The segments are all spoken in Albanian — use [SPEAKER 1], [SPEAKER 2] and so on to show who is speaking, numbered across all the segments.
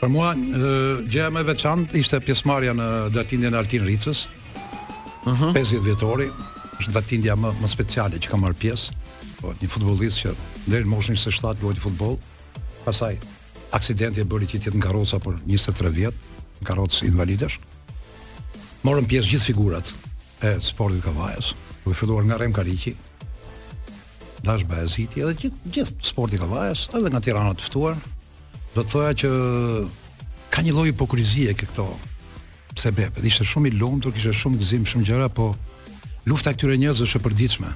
[SPEAKER 1] Për
[SPEAKER 2] mua, gjëja më e veçantë ishte pjesëmarrja në datindjen e Altin Ricës.
[SPEAKER 1] Ëh. Uh -huh.
[SPEAKER 2] 50 vjetori, është datindja më speciale që kam marr pjesë. Po një futbollist që deri në moshën 27 luajti futboll. Pastaj aksidenti e bëri që të jetë në karroca për 23 vjet, në karrocë invalidesh. Morën pjesë gjithë figurat e sportit të Kavajës, duke filluar nga Rrem Kariqi, Dash Bajaziti edhe gjithë gjith, sporti i Kavajës, edhe nga Tirana të ftuar. Do të thoja që ka një lloj hipokrizie ke këto sebepe, ishte shumë i lumtur, kishte shumë gëzim, shumë gjëra, po lufta e këtyre njerëzve është e përditshme.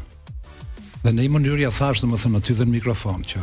[SPEAKER 2] Dhe në një mënyrë ia thashë domethënë aty dhe në mikrofon që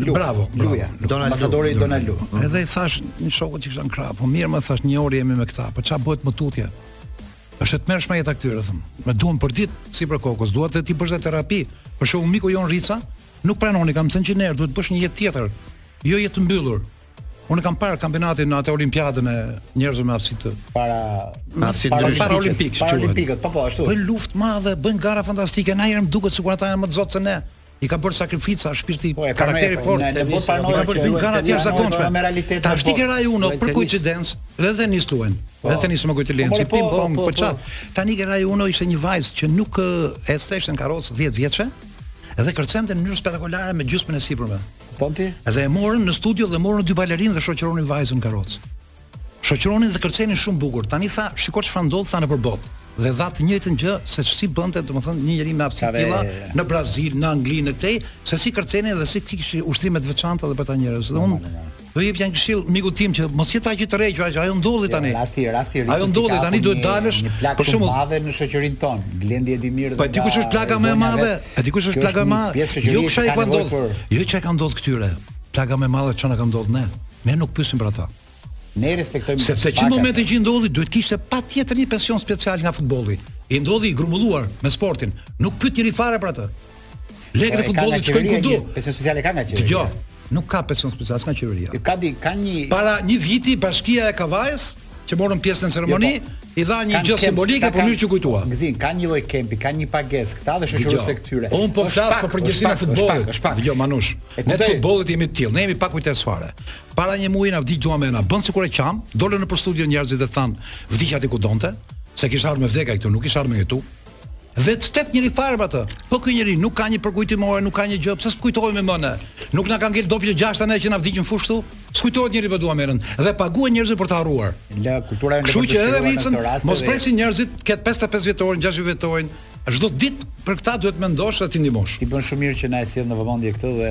[SPEAKER 3] Lu.
[SPEAKER 2] Bravo,
[SPEAKER 3] Luja.
[SPEAKER 1] Donald
[SPEAKER 3] Ambasadori Lu. Donald Lu. Mm.
[SPEAKER 2] Edhe i thashë një shokut që kisha në krah, po mirë mo thashë një orë jemi me këta, po çfarë bëhet më tutje? Është e tmerrshme jeta e këtyre domethënë. Mendo për ditë, si psikolog, duhet t'i bësh dhe terapi. Për shembull miku jonë Rica, nuk pranon, i kam thënë që duhet të bësh një jetë tjetër. Jo jetë të mbyllur. Unë kam parë kampionatin në atë olimpiadën e njerëzve me aftësi të
[SPEAKER 3] para
[SPEAKER 1] me aftësi
[SPEAKER 3] të
[SPEAKER 2] paraolimpik,
[SPEAKER 3] paraolimpikët, po po ashtu.
[SPEAKER 2] Bëjnë luftë të madhe, bëjnë gara fantastike, naj herë më duket sikur ata janë më të zotë se ne. I ka bërë sakrifica shpirti,
[SPEAKER 3] po,
[SPEAKER 2] karakteri
[SPEAKER 3] po,
[SPEAKER 2] fort. Ne
[SPEAKER 3] duhet
[SPEAKER 2] pranojmë
[SPEAKER 3] që
[SPEAKER 2] bëjnë gara të jashtëzakonshme.
[SPEAKER 3] Me realitet. Pashë
[SPEAKER 2] te Rai Uno për koincidencë dhe tenis luajnë. Po. Dhe tenis me kujtu Lenci,
[SPEAKER 3] po,
[SPEAKER 2] pingpong,
[SPEAKER 3] po, po,
[SPEAKER 2] po çat. Tani ke Rai Uno ishte një vajzë që nuk e, ishte në karrocë 10 vjeçe dhe kërcente në mënyrë spektakolare me gjysmën e sipërme.
[SPEAKER 3] Kupton ti?
[SPEAKER 2] Dhe e morën në studio dhe morën dy balerinë dhe shoqëronin vajzën në karrocë. Shoqëronin dhe kërcenin shumë bukur. Tani tha, shiko çfarë ndodh tha nëpër botë dhe dha të njëjtën gjë se si bënte, domethënë një njeri me aftësi të tilla në Brazil, në Angli, në këtej, se si kërcenin dhe si kishte ushtrime të veçanta edhe për këta njerëz. Dhe unë do i jepja një këshillë mikut tim që mos të jetë aq i tërhequr, aq ajo ndodhi jo, tani.
[SPEAKER 3] Rasti, rasti rrit.
[SPEAKER 2] Ajo ndodhi tani duhet
[SPEAKER 3] të dalësh.
[SPEAKER 2] Plaga
[SPEAKER 3] më
[SPEAKER 2] e
[SPEAKER 3] madhe në shoqërinë ton, Glendi e
[SPEAKER 2] di mirë. Po di kush është plaga më e madhe, a di kush është plaga më e madhe? Jo çka i ka ndodhur. Jo çka u ka ndodhur këtyre. Plaga më e madhe çka na ka ndodhur ne. Ne nuk pyesim për ata.
[SPEAKER 3] Ne i respektojmë
[SPEAKER 2] sepse që në momentin që i ndodhi duhet të kishte patjetër një pension special nga futbolli. I ndodhi i grumbulluar me sportin. Nuk pyet njëri fare për atë. Lekët e po, futbollit shkojnë kudo.
[SPEAKER 3] Pension speciale ka nga qeveria.
[SPEAKER 2] Dëgjo, nuk ka pension special nga qeveria.
[SPEAKER 3] E di, ka një
[SPEAKER 2] Para një viti bashkia e Kavajës që morën pjesë në ceremoni,
[SPEAKER 3] jo, po,
[SPEAKER 2] i dha një gjë simbolike por
[SPEAKER 3] mirë
[SPEAKER 2] që u kujtua.
[SPEAKER 3] Gzim, kanë një lloj kempi, kanë një pagesë këta dhe shoqërues të këtyre.
[SPEAKER 2] Unë po flas për përgjegjësinë e futbollit.
[SPEAKER 3] Është pak,
[SPEAKER 2] dëgjo Manush. Ne të futbollit jemi të tillë, ne jemi pa kujtesë fare. Para një muaji na vdiq Dwamena, bëmë sikur e qamë, dolën nëpër studio njerëzit dhe thanë, vdiq aty ku donte, se kish ardhur me vdek ai këtu, nuk kish ardhur me jetu. Dhe të ftet njëri fare për atë. Po ky njeri nuk ka një përkujtimore, nuk ka një gjë, pse s'kujtohemi më ne? Nuk na ka ngel dopio gjashta ne që na vdiqën në fushë këtu? S'kujtohet njeri për Dua Merën dhe paguhen njerëzit për të harruar.
[SPEAKER 3] La kultura e ndërtuar.
[SPEAKER 2] Kështu që edhe
[SPEAKER 3] rricën,
[SPEAKER 2] mos presin njerëzit të ketë 55 vjetorin, 60 vjetorin, çdo ditë për këta duhet të mendosh dhe t'i ndihmosh.
[SPEAKER 3] Ti bën shumë mirë që na e sjell në vëmendje këtë dhe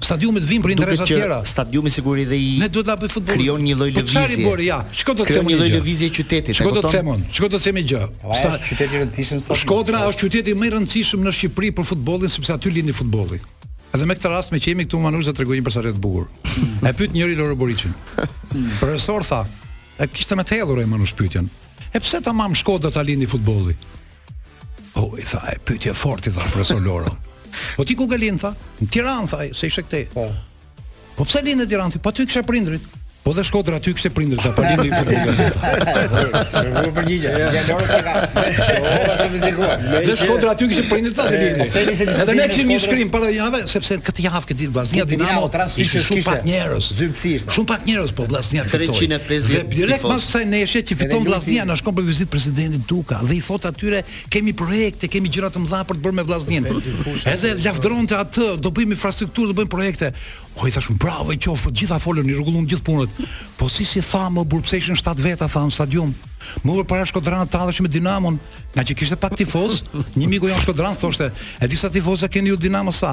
[SPEAKER 2] Stadiumet vijnë për interesa
[SPEAKER 1] të
[SPEAKER 2] tjera.
[SPEAKER 1] Stadiumi siguri dhe i
[SPEAKER 2] Ne duhet ta bëj futboll.
[SPEAKER 1] Krijon një lloj lëvizje.
[SPEAKER 2] Po çfarë bëri ja? Çka do të them
[SPEAKER 1] një lloj lëvizje qytetit.
[SPEAKER 2] Ç'ka do të them unë? Çka do të them gjë?
[SPEAKER 3] Sa qyteti i rëndësishëm sa.
[SPEAKER 2] Shkodra është qyteti më i rëndësishëm në Shqipëri për futbollin sepse aty lindi futbolli. Edhe me këtë rast meqë jemi këtu Manush do të tregoj një histori të bukur. E pyet njëri Loro Boriçin. Profesor tha, e kishte me të hedhur ai Manush pyetjen. E pse tamam Shkodra e lindi futbolli? Po i tha, e pyetje e fortë i tha profesor Loro. Po ti ku ke lind tha? Në Tiranë tha, se ishte këtej. Po. Po pse lind në Tiranë? Po aty kisha prindërit. Po dhe Shkodra aty kishte prindërit tha pa lindi futbolli.
[SPEAKER 3] Shumë përgjigje. Ja Loro se ka. Po paska qenë i zgjuar.
[SPEAKER 2] Dhe Shkodra aty kishte prindërit ta dini.
[SPEAKER 3] Pse nisi diskutimi?
[SPEAKER 2] Edhe ne kishim një shkrim para javë sepse këtë javë që ditë Vllaznia Dinamo transferisht shumë pak njerëz.
[SPEAKER 3] Zymësisht.
[SPEAKER 2] Shumë pak njerëz po Vllaznia fitoi.
[SPEAKER 1] 350.
[SPEAKER 2] Dhe direkt pas kësaj ndeshje që fiton Vllaznia na shkon për vizitë presidenti Duka dhe i thotë atyre kemi projekte, kemi gjëra të mëdha për të bërë me Vllazninë. Edhe lavdëronte atë, do bëjmë infrastrukturë, do bëjmë projekte. O i thashë unë bravo i qoftë, të gjitha folën, i rregullon gjithë punët. Po si si tha mor burrë pse ishin 7 veta tha në stadium. Më përpara shkodranët talleshin me Dinamon, ngaqë kishte pak tifozë, një miku im shkodran thoshte, e di sa tifoza keni ju Dinamo sa,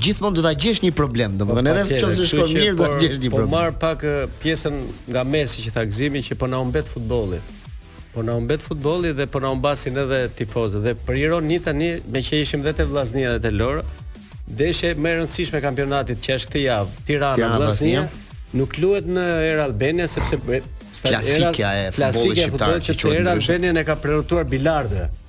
[SPEAKER 1] Gjithmonë do ta gjesh një problem, domethënë po,
[SPEAKER 4] edhe
[SPEAKER 1] nëse shkon mirë do ta gjesh një
[SPEAKER 4] po
[SPEAKER 1] problem.
[SPEAKER 4] Po marr pak pjesën nga Messi që tha gëzimi që po na humbet futbolli. Po na humbet futbolli dhe po na humbasin edhe tifozët dhe për ironi tani meqë ishim vetë te Vllaznia dhe te Loro, ndeshja më e rëndësishme e kampionatit që është këtë javë, Tirana, Vllaznia, nuk luhet në Air Albania sepse
[SPEAKER 1] klasika e futbollit shqiptar që quhet Air
[SPEAKER 4] Albania e ka prenotuar
[SPEAKER 3] bilardoja.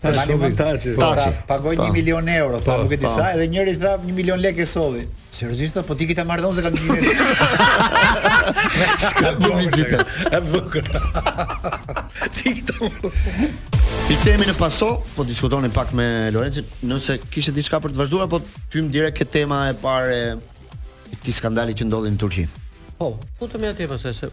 [SPEAKER 3] Tani mund
[SPEAKER 4] ta
[SPEAKER 3] çi.
[SPEAKER 1] Po
[SPEAKER 3] ta pagoj 1 milion euro, tha nuk e di sa, edhe njëri tha 1 milion lekë e solli. Seriozisht, apo ti këto marrëdhënie se kam dijeni.
[SPEAKER 1] S'ka publicitet.
[SPEAKER 2] E bukur. TikTok.
[SPEAKER 1] Ishim në pauzë, po diskutonim pak me Lorencin, nëse kishte diçka për të vazhduar, po hyjmë direkt ke tema e parë e këtij skandalit që ndodhi në Turqi.
[SPEAKER 4] Po, futemi atje pastaj se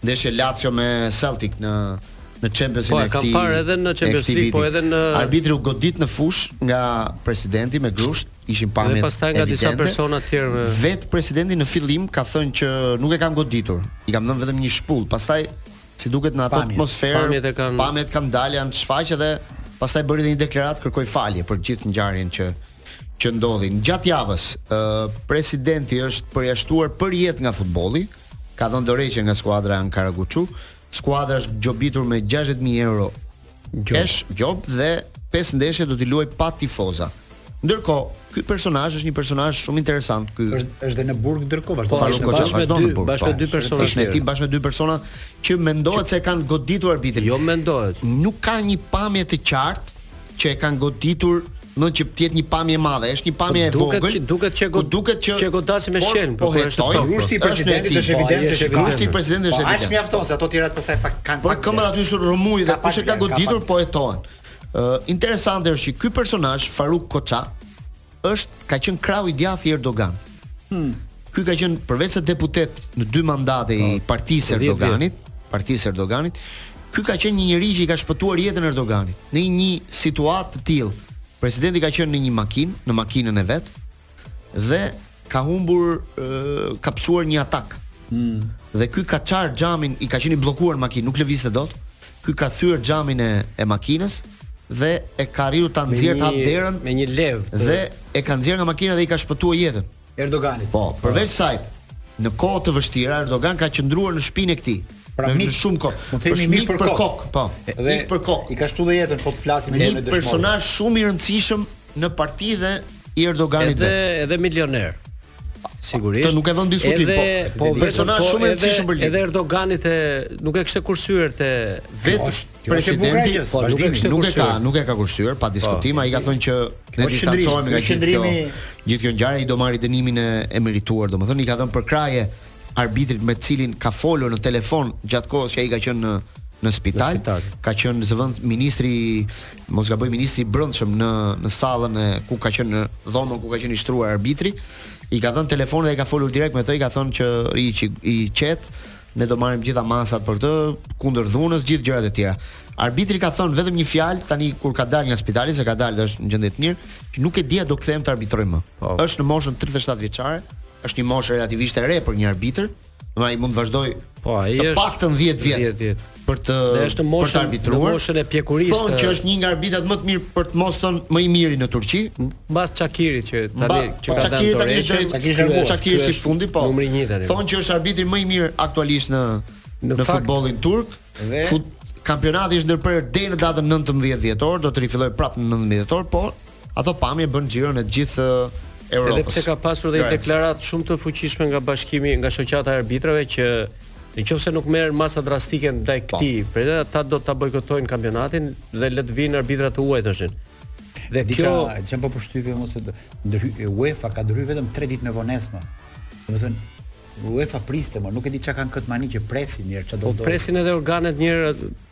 [SPEAKER 1] Ndeshje Lazio me Celtic në në Champions League.
[SPEAKER 4] Po,
[SPEAKER 1] kam
[SPEAKER 4] parë edhe në Champions League, po edhe në
[SPEAKER 1] Arbitri u godit në fushë nga presidenti me grusht, ishin pamjet.
[SPEAKER 4] Dhe pastaj nga disa persona të tjerë.
[SPEAKER 1] Vetë presidenti në fillim ka thënë që nuk e kam goditur. I kam dhënë vetëm një shpullë. Pastaj si duket në atë atmosferë,
[SPEAKER 4] pamjet e kanë
[SPEAKER 1] pamjet kanë dalë janë shfaq dhe pastaj bëri edhe një deklaratë kërkoi falje për gjithë ngjarjen që që ndodhin gjatë javës, ë uh, presidenti është përjashtuar përjetë nga futbolli, ka dhënë dorëheqjen nga skuadra Ankara Guçu. Skuadra është gjobitur me 60000 euro gjobë. gjobë dhe 5 ndeshje do t'i luajë pa tifoza. Ndërkohë, ky personazh është një personazh shumë interesant ky.
[SPEAKER 3] Është është dhe në burg ndërkohë vazhdon
[SPEAKER 4] po,
[SPEAKER 1] po,
[SPEAKER 4] bashkë me dy bashkë me dy persona.
[SPEAKER 1] Është në hetim bashkë me dy persona që mendohet se e kanë goditur arbitrin.
[SPEAKER 4] Jo mendohet.
[SPEAKER 1] Nuk ka një pamje të qartë që e kanë goditur domethënë që të jetë një pamje e madhe. Është një pamje e
[SPEAKER 4] vogël. Duket që duket që po
[SPEAKER 1] duket që
[SPEAKER 4] që godasim me shkelm,
[SPEAKER 1] po
[SPEAKER 4] është po.
[SPEAKER 3] Grushti i presidentit është evidencë se
[SPEAKER 1] grushti i presidentit është
[SPEAKER 3] evidencë. Aq mjafton se ato tjerat pastaj fakt kanë. Po
[SPEAKER 1] këmbët aty është rrëmujë dhe kush e ka goditur po hetohen. Ë interesante është që ky personazh Faruk Koça është ka qenë krahu i djathtë i Erdogan.
[SPEAKER 3] Hmm.
[SPEAKER 1] Ky ka qenë përveç se deputet në dy mandate i
[SPEAKER 3] po,
[SPEAKER 1] partisë
[SPEAKER 4] së
[SPEAKER 1] Erdoganit, partisë së Erdoganit, ky ka qenë një njeri që i ka shpëtuar jetën Erdoganit në një situatë të tillë. Presidenti ka qenë në një makinë, në makinën e vet dhe ka humbur ka pësuar një atak. Hmm. Dhe ky ka çarë xhamin, i ka qenë i bllokuar makinë, nuk lëvizte dot. Ky ka thyer xhamin e e makinës dhe e ka arritur ta nxjerrë ta hapë derën
[SPEAKER 4] me një levë
[SPEAKER 1] dhe e ka nxjerrë nga makina dhe i ka shpëtuar jetën.
[SPEAKER 3] Erdoganit.
[SPEAKER 1] Po, përveç saj, në kohë të vështira Erdogan ka qëndruar në shpinën e këtij.
[SPEAKER 3] Pra mik
[SPEAKER 1] shumë kokë.
[SPEAKER 3] Mund të
[SPEAKER 1] themi
[SPEAKER 3] mik për kokë,
[SPEAKER 1] po.
[SPEAKER 3] Dhe
[SPEAKER 1] mik për kokë.
[SPEAKER 3] I ka shpëtuar jetën, po të flasim me
[SPEAKER 1] një
[SPEAKER 3] dëshmorë.
[SPEAKER 1] Një personazh shumë i rëndësishëm në parti dhe i Erdoganit
[SPEAKER 4] edhe
[SPEAKER 1] vet.
[SPEAKER 4] edhe milioner. Sigurisht.
[SPEAKER 1] Këtë nuk e vëmë në diskutim, po,
[SPEAKER 4] edhe,
[SPEAKER 1] po,
[SPEAKER 4] po
[SPEAKER 1] personazh
[SPEAKER 4] po,
[SPEAKER 1] shumë i rëndësishëm për Ligën.
[SPEAKER 4] Edhe Erdogani të nuk e kishte kursyer te
[SPEAKER 1] vetë presidenti, po, nuk e kishte nuk e ka, nuk e ka kursyer pa po, diskutim, ai ka thënë që ne distancohemi nga gjithë kjo gjithë kjo ngjarje, ai do marrë dënimin e, e merituar, domethënë i ka dhënë përkrahje arbitrit me të cilin ka folur në telefon gjatë kohës që ai ka qenë në në spital,
[SPEAKER 4] spital.
[SPEAKER 1] ka qenë zëvendësministri mos gaboj ministri i brendshëm në në sallën e ku ka qenë në dhomën ku ka qenë i shtruar arbitri i ka dhënë telefonin dhe ka folur direkt me të i ka thënë që i që rri i qetë ne do marrim gjitha masat për të kundër dhunës gjithë gjërat e tjera arbitri ka thënë vetëm një fjalë tani kur ka dalë nga spitali se ka dalë dhe është në gjendje të mirë që nuk e di a do kthehem të arbitroj më
[SPEAKER 4] oh.
[SPEAKER 1] është në moshën 37 vjeçare është një moshë relativisht e re për një arbitër, do ai mund të vazhdojë
[SPEAKER 4] po ai është të
[SPEAKER 1] paktën 10 vjet.
[SPEAKER 4] 10 vjet.
[SPEAKER 1] Për të
[SPEAKER 4] është moshën,
[SPEAKER 1] për të arbitruar.
[SPEAKER 4] Në moshën e pjekurisë.
[SPEAKER 1] Thonë që është një nga arbitrat më të mirë për të mos thënë më i miri në Turqi.
[SPEAKER 4] Mbas Çakirit që tani që po
[SPEAKER 1] ka
[SPEAKER 4] dhënë
[SPEAKER 1] tani është
[SPEAKER 3] Çakiri
[SPEAKER 1] Çakiri
[SPEAKER 4] është i
[SPEAKER 1] fundi po.
[SPEAKER 4] Numri 1 tani.
[SPEAKER 1] Thonë që është arbitri më i mirë aktualisht në në,
[SPEAKER 4] në
[SPEAKER 1] futbollin turk.
[SPEAKER 3] Dhe
[SPEAKER 1] fut, kampionati është ndërprerë deri në datën 19 dhjetor, do të rifillojë prapë në 19 dhjetor, por Ato pamje bënë xhiron e gjithë Europës.
[SPEAKER 4] Edhe pse ka pasur dhe një deklaratë shumë të fuqishme nga bashkimi, nga shoqata e arbitrave që në qoftë se nuk merren masa drastike ndaj
[SPEAKER 1] po.
[SPEAKER 4] këtij, po. pra ata do ta bojkotojnë kampionatin dhe le të vinë arbitra të huaj tashin. Dhe
[SPEAKER 3] Dica,
[SPEAKER 4] kjo
[SPEAKER 3] që bën përshtypje mu se ndërhy UEFA ka ndërhy vetëm 3 ditë me vonesë mo. Domethënë UEFA priste mo, nuk e di ça e kanë këtë mani që presin njëherë, çfarë do
[SPEAKER 4] të.
[SPEAKER 2] Po
[SPEAKER 4] presin
[SPEAKER 1] edhe organet njëherë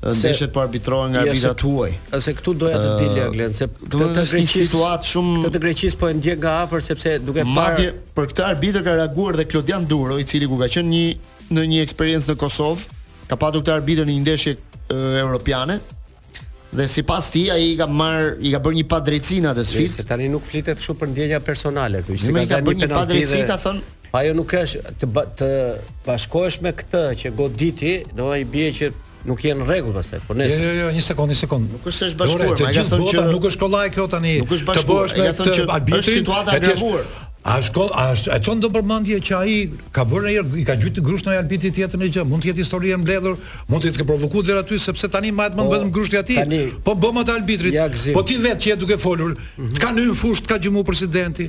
[SPEAKER 1] ndeshjet po arbitrohen nga
[SPEAKER 4] arbitra
[SPEAKER 1] të huaj.
[SPEAKER 4] Se këtu doja të dilja, Glen, se këtë
[SPEAKER 1] të
[SPEAKER 4] Greqisë
[SPEAKER 1] situatë shumë
[SPEAKER 4] këtë të Greqisë po e ndjek nga afër sepse duke parë Madje
[SPEAKER 1] për këtë arbitër ka reaguar dhe Klodian Duro, i cili kur ka qenë një në një eksperiencë në Kosovë, ka patur këtë arbitër në një ndeshje europiane. Dhe sipas tij ai i ka marrë, i ka bërë një padrejtësi në atë sfidë.
[SPEAKER 4] Se tani nuk flitet shumë për ndjenja personale këtu,
[SPEAKER 1] se i ka bërë një padrejtësi, ka thënë
[SPEAKER 4] Ajo nuk është të ba, të bashkohesh me këtë që goditi, do i bie që nuk je në rregull pastaj. Po
[SPEAKER 2] ne.
[SPEAKER 4] Jo,
[SPEAKER 2] jo, jo, një sekond, një sekond.
[SPEAKER 1] Nuk është është bashkuar, më ka thënë që
[SPEAKER 2] nuk është kollaj kjo tani.
[SPEAKER 1] Nuk është bashkuar, ai ka thënë që është situata e agravuar.
[SPEAKER 2] A shko, a a çon do përmendje që ai ka bërë një herë i ka gjujt grusht një arbitri tjetër në gjë, mund të jetë histori e mbledhur, mund të jetë provokuar deri aty sepse tani mbahet mend
[SPEAKER 4] po,
[SPEAKER 2] vetëm grushti aty. Po bëmë atë arbitrit. Po ti vetë që je duke folur, të kanë hyrë në fushë, të ka
[SPEAKER 1] gjujt presidenti.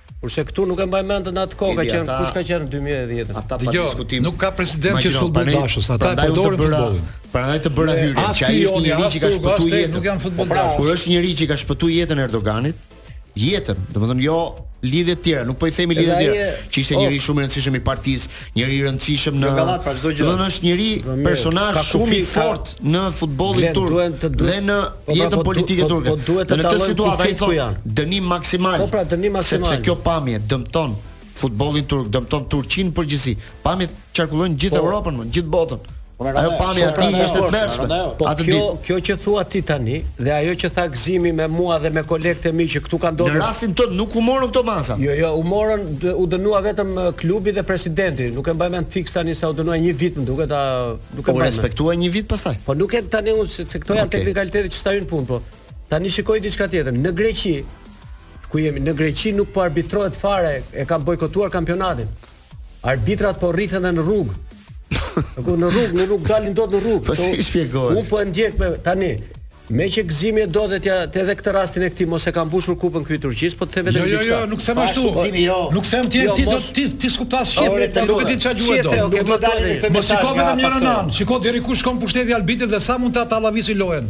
[SPEAKER 4] Kurse këtu nuk e mbaj mend në atë kohë ka qenë
[SPEAKER 1] ata,
[SPEAKER 4] kush ka qenë në 2010.
[SPEAKER 1] Ata pa
[SPEAKER 2] jo,
[SPEAKER 1] diskutim.
[SPEAKER 2] Nuk ka president që është futbolldashës, ata e përdorin futbollin.
[SPEAKER 1] Prandaj të bëra hyrje, që ai është
[SPEAKER 2] njeri
[SPEAKER 1] që
[SPEAKER 2] i ka
[SPEAKER 1] shpëtuar jetën.
[SPEAKER 2] Nuk janë futbolldashës.
[SPEAKER 3] Po
[SPEAKER 2] pra,
[SPEAKER 1] kur është një njeri që i ka shpëtuar jetën Erdoganit, jetën, domethënë jo lidhje të tjera, nuk po i themi lidhje të tjera, që ishte
[SPEAKER 4] njeri
[SPEAKER 1] oh. shumë i rëndësishëm i partisë, Njeri i rëndësishëm në
[SPEAKER 3] Gallat pra çdo gjë.
[SPEAKER 1] Dhe është
[SPEAKER 4] njeri,
[SPEAKER 1] personazh shumë i fortë në futbollin turk dhe në
[SPEAKER 4] po, pra,
[SPEAKER 1] jetën
[SPEAKER 4] po,
[SPEAKER 1] politike
[SPEAKER 4] po,
[SPEAKER 1] turke. Në këtë situatë ai thotë dënim maksimal.
[SPEAKER 4] Po pra dënim maksimal.
[SPEAKER 1] Sepse kjo pamje dëmton futbollin turk, dëmton Turqinë në përgjithësi. Pamjet qarkullojnë gjithë Europën, gjithë botën. Po mo ajo pamja e tij ishte e tmerrshme.
[SPEAKER 4] Po
[SPEAKER 1] atë
[SPEAKER 4] kjo, kjo që thua ti tani dhe ajo që tha Gzimi me mua dhe me kolegët e mi që këtu kanë ndodhur.
[SPEAKER 1] Në rastin tonë nuk u morën këto masa.
[SPEAKER 4] Jo, jo, u morën u dënua vetëm klubi dhe presidenti. Nuk e mbaj mend fiks tani sa u dënua një vit më duket, a nuk e
[SPEAKER 1] po,
[SPEAKER 4] mbaj. Po
[SPEAKER 1] e respektuan një vit pastaj.
[SPEAKER 4] Po nuk e tani unë se këto janë
[SPEAKER 1] okay.
[SPEAKER 4] teknikalitete që s'çajnë punë, po. Tani shikoj diçka tjetër. Në Greqi ku jemi në Greqi nuk po arbitrohet fare, e kanë bojkotuar kampionatin. Arbitrat po rrihen në rrugë. Apo në rrugë, në rrugë s'dalin dot në rrugë.
[SPEAKER 1] Po si shpjegohet?
[SPEAKER 4] Unë po e ndjek me tani. Meqë Gëzimi e do dhe tja, të edhe këtë rastin e këtij, mos e ka mbushur kupën ky i Turqisë, po të të vetëm
[SPEAKER 2] jo, jo, jo, nuk them ashtu.
[SPEAKER 3] Jo.
[SPEAKER 2] Nuk them ti,
[SPEAKER 4] jo,
[SPEAKER 2] ti,
[SPEAKER 4] mos...
[SPEAKER 2] ti, ti
[SPEAKER 3] s'kupton
[SPEAKER 2] shqip,
[SPEAKER 3] ti
[SPEAKER 2] nuk e di
[SPEAKER 4] ça
[SPEAKER 2] gjuhe
[SPEAKER 4] e
[SPEAKER 2] do.
[SPEAKER 3] Nuk
[SPEAKER 4] më
[SPEAKER 3] dalin këtë
[SPEAKER 2] mesaj.
[SPEAKER 3] Mos
[SPEAKER 2] shiko vetëm
[SPEAKER 3] njërën
[SPEAKER 2] anë, shiko deri ku shkon pushteti i arbitrit dhe sa mund ta katallavisin lojën.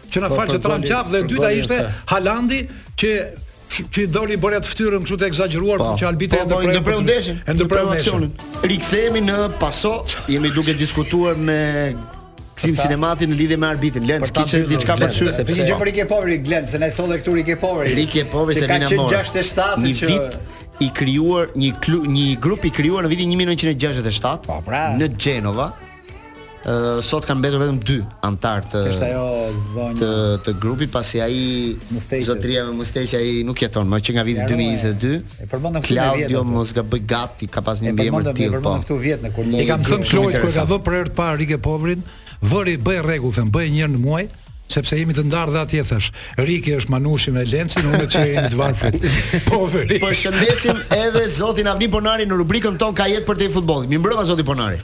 [SPEAKER 2] Që na fal që tram qaf dhe e dyta ishte Halandi që që i doli bëri atë fytyrën kështu të ekzagjeruar
[SPEAKER 1] po,
[SPEAKER 2] që arbitri
[SPEAKER 1] po, e ndërpreu. Po, ndërpreu ndeshjen.
[SPEAKER 2] E ndërpreu ndeshjen.
[SPEAKER 1] Rikthehemi në paso, jemi duke diskutuar me Xim Sinematin në lidhje me arbitrin.
[SPEAKER 4] Lenci
[SPEAKER 1] kishte diçka për shtuar.
[SPEAKER 4] Sepse...
[SPEAKER 3] Një gjë për Ricchi e Poveri, Glenn, se ne solle këtu Ricchi e Poveri.
[SPEAKER 1] Ricchi e Poveri, se
[SPEAKER 3] vina morë.
[SPEAKER 1] Ka
[SPEAKER 3] qenë 67
[SPEAKER 1] një
[SPEAKER 3] që...
[SPEAKER 1] vit i krijuar një klub, një grup i krijuar në vitin 1967 pa,
[SPEAKER 3] po, pra.
[SPEAKER 1] në Genova Uh, sot kanë mbetur vetëm dy anëtarë të
[SPEAKER 3] Është ajo zonja
[SPEAKER 1] të të grupit pasi ai zotria me mustaqe ai nuk jeton më që nga viti 2022.
[SPEAKER 3] E përmendëm këtu vjet. Claudio
[SPEAKER 1] mos gaboj gati ka pas një mbiemër të tillë. E
[SPEAKER 3] përmendëm këtu vjet në kurrë.
[SPEAKER 2] I kam thënë Floyd kur ka vënë për herë të parë Ricchi e Poverin, vëri bëj rregull, them bëj një herë në muaj, sepse jemi të ndarë dhe atje thashë. Ricchi është Manushi me Lencin, unë që jemi të varfrit. Poveri.
[SPEAKER 1] Përshëndesim edhe zotin Avni Ponari në rubrikën tonë Ka jetë përtej futbollit. Mirëmbrëma zoti Ponari.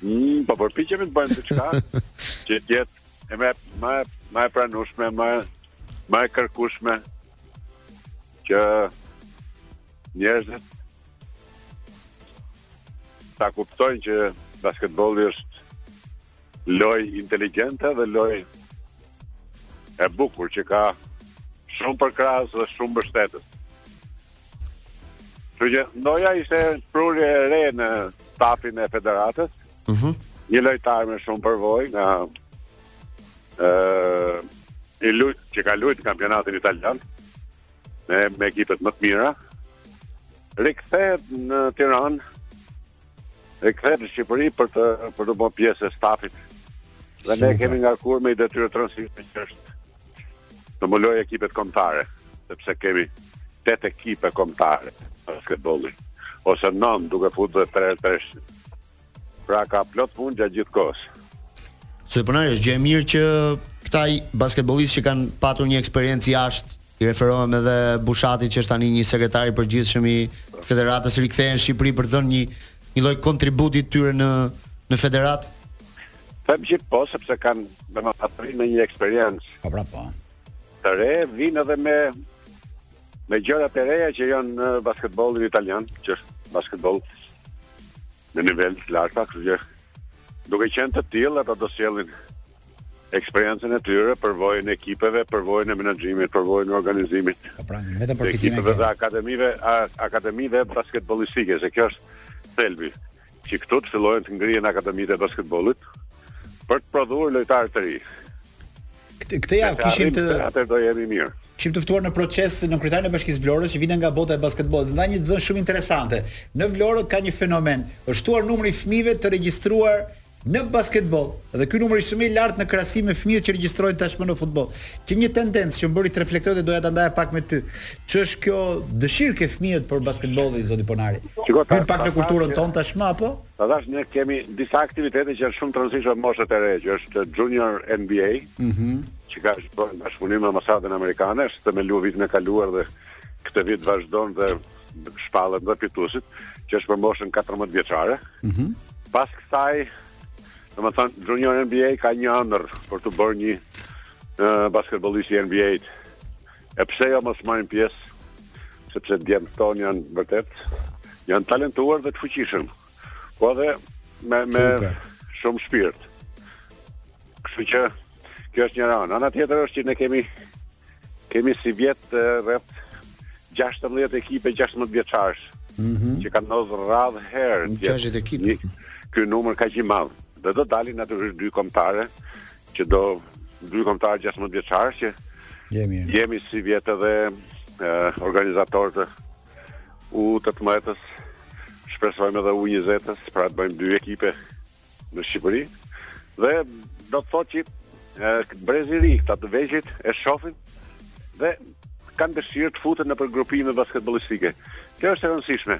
[SPEAKER 5] Mm, po përpiqemi të bëjmë diçka që të jetë më më më e pranueshme, më më e kërkueshme që njerëzit ta kuptojnë që basketbolli është lojë inteligjente dhe lojë e bukur që ka shumë përkrahës dhe shumë mbështetës. Kështu që Ndoja ishte prurje e re në stafin e federatës.
[SPEAKER 1] Mhm.
[SPEAKER 5] Mm një lojtar me shumë përvojë nga ë uh, elitë që ka luajtur kampionatin italian me me ekipet më të mira. Rikthehet në Tiranë e kthehet në Shqipëri për të për të bërë pjesë e stafit. Dhe
[SPEAKER 3] e
[SPEAKER 5] kemi ngarkuar me detyrë të rëndësishme që është të mbulojë ekipet kombëtare, sepse kemi tetë ekipe kombëtare basketbolli ose nëntë duke futur dhe tre tre. Pra ka plot punë gjatë gjithë kohës.
[SPEAKER 1] Zoti Ponari është gjë e mirë që këta basketbollistë që kanë patur një eksperiencë jashtë I referohem edhe Bushatit që është tani një sekretar i përgjithshëm i Federatës rikthehen në Shqipëri për të dhënë një një lloj kontributi të tyre në në federatë.
[SPEAKER 5] Them që po sepse kanë më pas vijnë me një eksperiencë.
[SPEAKER 3] Po pra po.
[SPEAKER 5] Të re vijnë edhe me me gjëra të reja që janë në basketbollin italian, që është basketboll në nivel të lartë, kështu që duke qenë të tillë ata do sjellin eksperiencën e tyre, përvojën e ekipeve, përvojën e menaxhimit, përvojën e organizimit.
[SPEAKER 3] Po pra, vetëm
[SPEAKER 5] për krijimin
[SPEAKER 3] e
[SPEAKER 5] akademive, akademive basketbollistike, se kjo është thelbi. Që këtu të fillojnë të ngrihen akademitë e basketbollit për të prodhuar lojtarë të rinj.
[SPEAKER 3] Këtë këtë ta kishim
[SPEAKER 5] atëherë do jemi mirë.
[SPEAKER 3] Kishim të ftuar në Proces nënkryetarin e bashkisë së Vlorës që vinte nga bota e basketbollit. Dha një dhënë shumë interesante. Në Vlorë ka një fenomen, është shtuar numri i fëmijëve të regjistruar në basketboll dhe ky numër ishte më i lartë në krahasim me fëmijët që regjistrohen tashmë në futboll. Qe një tendencë që më bëri të reflektoj dhe doja ta ndaja pak me ty. Ç'është kjo dëshirë ke fëmijët për basketbollin zoti Ponari?
[SPEAKER 5] Shiko, ta,
[SPEAKER 3] Hyn pak në kulturën tonë tashmë apo?
[SPEAKER 5] Ta thash ne kemi disa aktivitete që janë shumë të rëndësishme për moshën e re, që është Junior NBA, që ka bërë bashkëpunim me ambasadën amerikane, është themeluar vitin e kaluar dhe këtë vit vazhdon dhe shpallen dhe fituesit, që është për moshën 14 vjeçare.
[SPEAKER 3] Mm -hmm.
[SPEAKER 5] Pas kësaj, domethënë, Junior NBA ka një andërr për t'u bërë një uh, basketbollist i NBA-t. E pse jo mos marrin pjesë, sepse djemtë tonë janë vërtet, janë të talentuar dhe të fuqishëm. Po dhe me me shumë shpirt. Kështu që kjo është njëra anë. Ana tjetër është që ne kemi kemi sivjet rreth 16 ekipe 16 vjeçarësh.
[SPEAKER 3] Mm -hmm.
[SPEAKER 5] që ka ndodhur rrallë herë.
[SPEAKER 1] 16 ekipe.
[SPEAKER 5] Ky numër ka qenë i madh. Dhe do dalin natyrisht dy kombëtare që do dy kombëtare 16 vjeçarë që jemi jemi sivjet edhe uh, organizatorët e U tetëmbëdhjetës shpresojmë edhe u njëzetës, pra të bëjmë dy ekipe në Shqipëri dhe do të thotë që brezi i ri këta të vegjlit e shofin dhe kanë dëshirë të futen nëpër grupime basketbollistike. Kjo është e rëndësishme.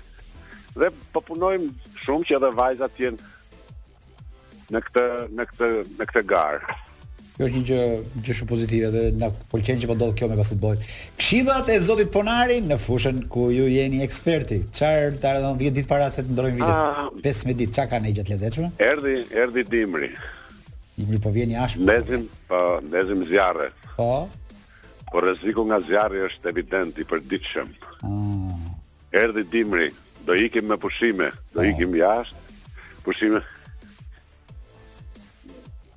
[SPEAKER 5] Dhe po punojmë shumë që edhe vajzat të jenë në këtë në këtë në këtë garë.
[SPEAKER 3] Kjo është një gjë gjë shumë pozitive dhe na pëlqen që po ndodh kjo me basketbollin. Këshillat e zotit Ponari në fushën ku ju jeni eksperti. Çfarë ta rëndon 10 ditë para se të ndrojmë
[SPEAKER 5] vitin?
[SPEAKER 3] Ah. 15 ditë, çka ka ndonjë gjë të lezetshme?
[SPEAKER 5] Erdhi, erdhi dimri.
[SPEAKER 3] Dimri po vjen i ashpër.
[SPEAKER 5] Ndezim, po, ndezim zjarre.
[SPEAKER 3] Po.
[SPEAKER 5] Por rreziku nga zjarri është evident i përditshëm.
[SPEAKER 3] Ah.
[SPEAKER 5] Erdhi dimri, do ikim me pushime, do oh. ikim jashtë. Pushime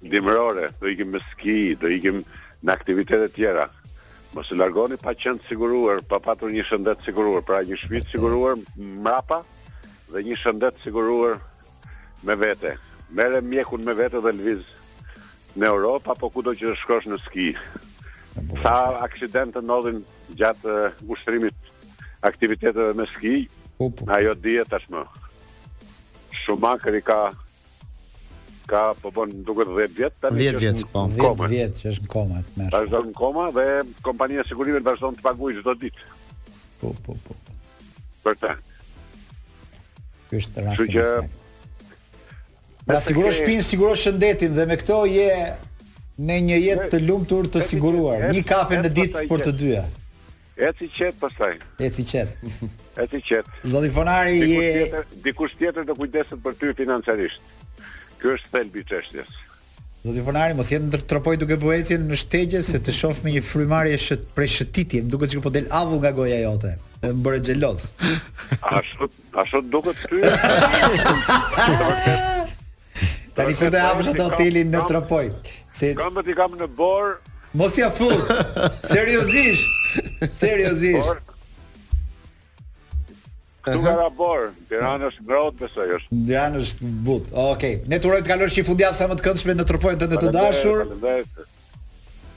[SPEAKER 5] dimërore, do ikim me ski, do ikim në aktivitete të tjera. Mos u largoni pa qenë të siguruar, pa patur një shëndet të siguruar, pra një shtëpi të siguruar mrapa dhe një shëndet të siguruar me vete. Merre mjekun me vete dhe lviz në Europë apo kudo që të shkosh në ski. Sa aksidente ndodhin gjatë uh, ushtrimit të aktiviteteve me ski,
[SPEAKER 3] po, po.
[SPEAKER 5] ajo dihet tashmë. Schumacher i ka ka po bën më duket 10 vjet tani
[SPEAKER 1] 10 vjet po
[SPEAKER 3] 10 vjet që është në koma të merr
[SPEAKER 5] është në koma dhe kompania e sigurimit vazhdon të paguajë çdo ditë
[SPEAKER 3] po po po
[SPEAKER 5] për ta
[SPEAKER 3] Ky është rasti
[SPEAKER 5] i
[SPEAKER 3] saj. Pra siguro
[SPEAKER 5] ke...
[SPEAKER 3] shpinë, siguro shëndetin dhe me këto je me një jetë të lumtur të siguruar. Një kafe në ditë për të dyja.
[SPEAKER 5] Eci qetë pastaj.
[SPEAKER 3] Eci qetë.
[SPEAKER 5] Eci qetë.
[SPEAKER 3] Zoti
[SPEAKER 5] Ponari
[SPEAKER 3] je...
[SPEAKER 5] Dikush tjetër, dikush tjetër të kujdeset për ty financiarisht. Ky është thelbi i çështjes.
[SPEAKER 3] Zoti Ponari mos je në Tropoj duke bo ecje në shtegje se të shoh me një frymarrje shët prej shëtitje, më duket se po del avull nga goja jote. Më bëre xheloz.
[SPEAKER 5] Ashtu, ashtu duket ty.
[SPEAKER 3] Tani kur të hapësh atë hotelin në Tropoj, se
[SPEAKER 5] këmbët i kam në bor.
[SPEAKER 3] Mos ia fut. Seriozisht. Seriozisht.
[SPEAKER 5] Këtu ka ra bor, Tiranë është ngrohtë besoj është.
[SPEAKER 3] Tiranë është but. Okej. Okay. Ne t'urojmë të kalosh një fundjavë sa më të këndshme në Tropojën tënde të dashur.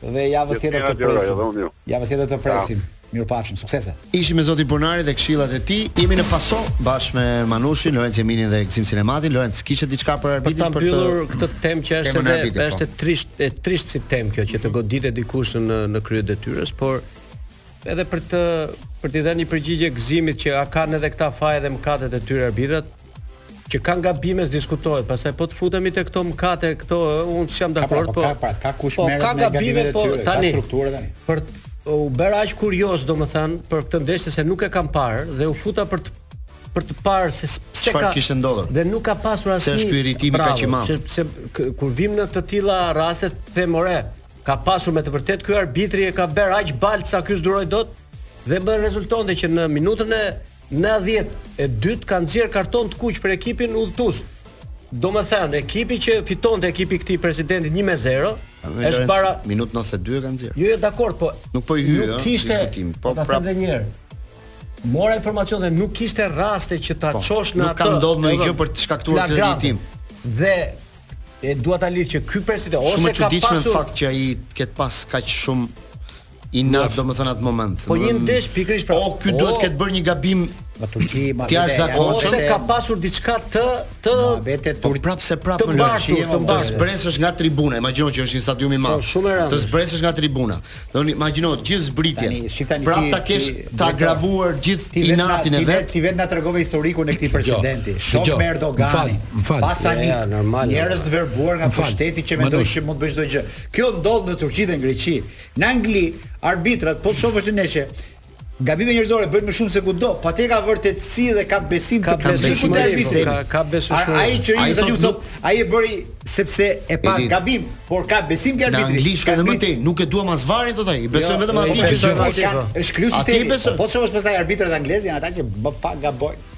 [SPEAKER 3] Dhe javës tjetër të presim. Javës tjetër të presim. Mirupafshim, suksese.
[SPEAKER 1] Ishim me Zotin Ponari dhe këshillat e tij. Jemi në Paso bashkë me Manushin, Lorenz Eminin dhe Gzim Sinematin. Lorenz, kishe diçka për
[SPEAKER 4] arbitrin për
[SPEAKER 1] të
[SPEAKER 4] mbyllur këtë temë që është edhe
[SPEAKER 1] po.
[SPEAKER 4] është e trisht e trisht si temë kjo që të goditet dikush në në krye detyrës, por Edhe për të për të dhënë një përgjigje Gëzimit që a kanë edhe këta faje dhe mëkatet e tyre arbitrat, që kanë gabime s'diskutohet, pastaj po të futemi te këto mëkate, këto unë s'jam pra, dakord, po, po,
[SPEAKER 3] ka, pra, ka kush
[SPEAKER 4] po, ka gabime, po,
[SPEAKER 3] tyre,
[SPEAKER 4] tani, ka
[SPEAKER 3] strukturë tani.
[SPEAKER 4] Për u bëra aq kurioz, domethënë, për këtë ndeshje se nuk e kam parë dhe u futa për të për të parë se pse çka
[SPEAKER 1] kishte ndodhur.
[SPEAKER 4] Dhe nuk ka pasur asnjë.
[SPEAKER 1] Se është ky irritimi kaq i madh.
[SPEAKER 4] Sepse kur vim në të tilla raste them ore, Ka pasur me të vërtet ky arbitri e ka bër aq balt sa ky s'duroi dot dhe më rezultonte që në minutën e 90 e dytë ka nxjerr karton të kuq për ekipin udhëtues. Domethënë ekipi që fitonte ekipi i këtij presidenti 1 me 0 është para
[SPEAKER 1] minut 92 e ka nxjerr.
[SPEAKER 4] Jo, jo dakord, po
[SPEAKER 1] nuk po i hyj,
[SPEAKER 4] nuk kishte
[SPEAKER 1] diskutim, po
[SPEAKER 4] prapë edhe një herë. Mora informacion dhe nuk kishte raste që ta
[SPEAKER 1] po,
[SPEAKER 4] çosh në atë.
[SPEAKER 1] Nuk ka ndodhur ndonjë gjë për të shkaktuar këtë irritim.
[SPEAKER 4] Dhe Dhe dua ta lidh që ky president ose ka pasur Shumë e
[SPEAKER 1] çuditshme në fakt që ai të ketë pas kaq shumë inat domethënë atë moment.
[SPEAKER 4] Po një ndesh pikërisht pra.
[SPEAKER 1] O ky duhet të ketë bërë një gabim
[SPEAKER 3] Ma Turqi, ma
[SPEAKER 1] Ti është
[SPEAKER 4] zakon që ka pasur diçka të të
[SPEAKER 3] ma vete
[SPEAKER 1] po Turqi. Prapë se
[SPEAKER 4] prapë
[SPEAKER 1] më lësh.
[SPEAKER 4] Të
[SPEAKER 1] zbresësh nga tribuna. Imagjino që është një stadium i madh.
[SPEAKER 4] Po,
[SPEAKER 1] të zbresësh nga tribuna. Do një imagjino gjithë zbritjen.
[SPEAKER 3] Tani shifta një
[SPEAKER 1] prap ta kesh
[SPEAKER 3] të
[SPEAKER 1] agravuar gjithë inatin e vet.
[SPEAKER 3] Ti vetë na tregove historikun e këtij presidenti. Shok me
[SPEAKER 4] Erdoganin. Pasanik
[SPEAKER 3] njerëz të verbuar nga pushteti që mendojnë se mund të bëjn çdo gjë. Kjo ndodh në Turqi dhe në Greqi. Në Angli arbitrat po të shohësh në ndeshje Gabime njerëzore bëjnë më shumë se kudo. Po atje ka vërtetësi dhe ka besim të plot
[SPEAKER 4] në
[SPEAKER 3] futboll arbitrin.
[SPEAKER 4] Ka ka besim
[SPEAKER 3] shumë. Ai që
[SPEAKER 1] ai
[SPEAKER 3] tani
[SPEAKER 1] thot,
[SPEAKER 3] ai e bëri sepse e pa gabim, por ka besim
[SPEAKER 1] te
[SPEAKER 3] arbitri.
[SPEAKER 1] Në
[SPEAKER 3] Angli
[SPEAKER 1] shkojnë më tej, nuk e duam as VAR-in thot ai. I besojmë
[SPEAKER 4] jo,
[SPEAKER 1] vetëm atij që
[SPEAKER 4] është zgjuar.
[SPEAKER 3] Është
[SPEAKER 1] kriju
[SPEAKER 3] sistemi. Po çon është pastaj arbitrët anglezë janë ata që më pak gabojnë.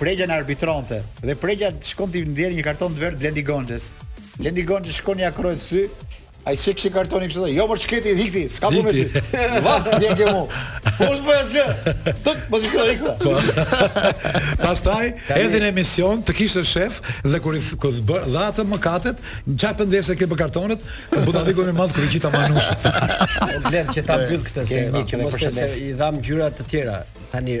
[SPEAKER 2] Prengja na
[SPEAKER 3] arbitronte dhe Prengja shkon t'i nxjerrë një karton të verdhë Blendi Gonxhes. Blendi Gonxhe shkon ja nxjerr sy, Ai se kishte kartoni kështu thotë, jo më çketi, hikti, s'ka punë ti. Va, vjen ke mu. Po të bëjë asgjë. Tut, mos i shkoj këta.
[SPEAKER 2] Po. Pastaj erdhi në emision të kishte shef dhe kur i kur bë, dha atë mëkatet, çfarë pëndesë ke për kartonet, budalliku më madh kur i qita Manushit.
[SPEAKER 4] O Glen që ta mbyll këtë se mos të dalim te gjëra të tjera. Tani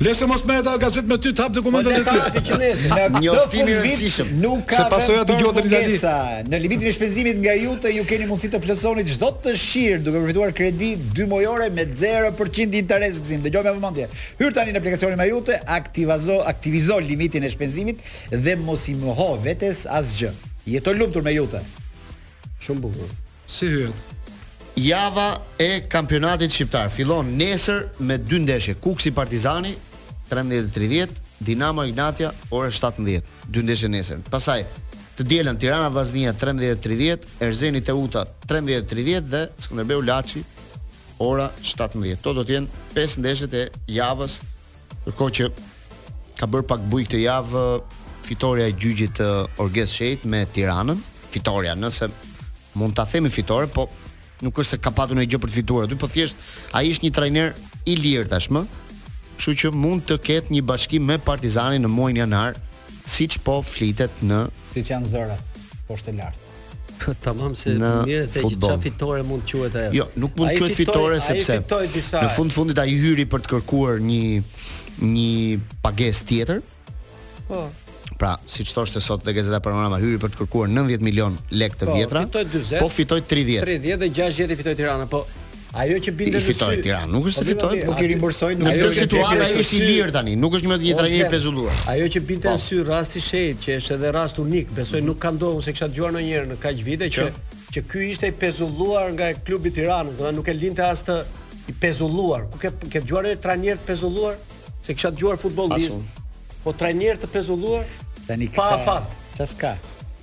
[SPEAKER 2] Le
[SPEAKER 4] se
[SPEAKER 2] mos merret Algacit me ty
[SPEAKER 4] të
[SPEAKER 2] hap
[SPEAKER 4] dokumentet
[SPEAKER 2] e
[SPEAKER 4] tyre.
[SPEAKER 3] Në këtë
[SPEAKER 1] fundvit
[SPEAKER 3] nuk ka vend për mungesa. Në limitin e shpenzimit nga Jute ju keni mundësi të plotësoni çdo dëshirë duke përfituar kredi dy mujore me zero për qind interes gëzim. Dëgjo me vëmendje. Hyr tani në aplikacionin MyJute, aktivazo aktivizo limitin e shpenzimit dhe mos i moho vetes asgjë. Jeto i lumtur me Jute.
[SPEAKER 4] Shumë bukur.
[SPEAKER 2] Si u tha?
[SPEAKER 1] Java e kampionatit shqiptar fillon nesër me dy ndeshje, Kukësi Partizani 13:30, Dinamo Egnatia ora 17, dy ndeshje nesër. Pastaj të dielën Tirana Vllaznia 13:30, Erzeni Teuta 13:30 dhe Skënderbeu Laçi ora 17. Këto do të jenë pesë ndeshjet e javës Ndërkohë që ka bërë pak bujë këtë javë fitorja e gjyqit të Orges Shehit me Tiranën, fitorja, nëse mund ta themi fitore, po nuk është se ka patur ndonjë gjë për të fituar aty, po thjesht ai është një trajner i lirë tashmë. Kështu që mund të ketë një bashkim me Partizanin në muajin janar, siç po flitet në
[SPEAKER 3] siç janë zërat poshtë lart.
[SPEAKER 4] Po tamam se mirë the që çfarë fitore mund të quhet ajo.
[SPEAKER 1] Jo, nuk mund të quhet fitore sepse
[SPEAKER 4] disa...
[SPEAKER 1] në fund fundit ai hyri për të kërkuar një një pagesë tjetër.
[SPEAKER 4] Po.
[SPEAKER 1] Pra, siç thoshte sot te Gazeta Panorama hyri për të kërkuar 90 milion lekë të
[SPEAKER 4] po,
[SPEAKER 1] vjetra. Po fitoi 30.
[SPEAKER 4] 30 dhe 60 i fitoi Tirana, po Ajo që binte në sy.
[SPEAKER 1] Fitoi Tirana, nuk është se
[SPEAKER 4] po,
[SPEAKER 1] fitoi,
[SPEAKER 3] nuk i rimbursoi, nuk
[SPEAKER 1] është
[SPEAKER 3] situata
[SPEAKER 1] është i lirë tani, nuk është më një trajner i pezulluar.
[SPEAKER 4] Ajo që binte po. në sy rasti i Shehit, që është edhe rast unik, besoj mhm. nuk ka ndodhur s'e kisha dëgjuar ndonjëherë në kaq vite që që ky ishte i pezulluar nga klubi i Tiranës, domethënë nuk e linte as të i pezulluar. Ku e ke dëgjuar një trajner të pezulluar? E kisha dëgjuar futbollist, po trajner të pezulluar,
[SPEAKER 3] tani
[SPEAKER 4] pa fat.
[SPEAKER 3] Çfarë s'ka?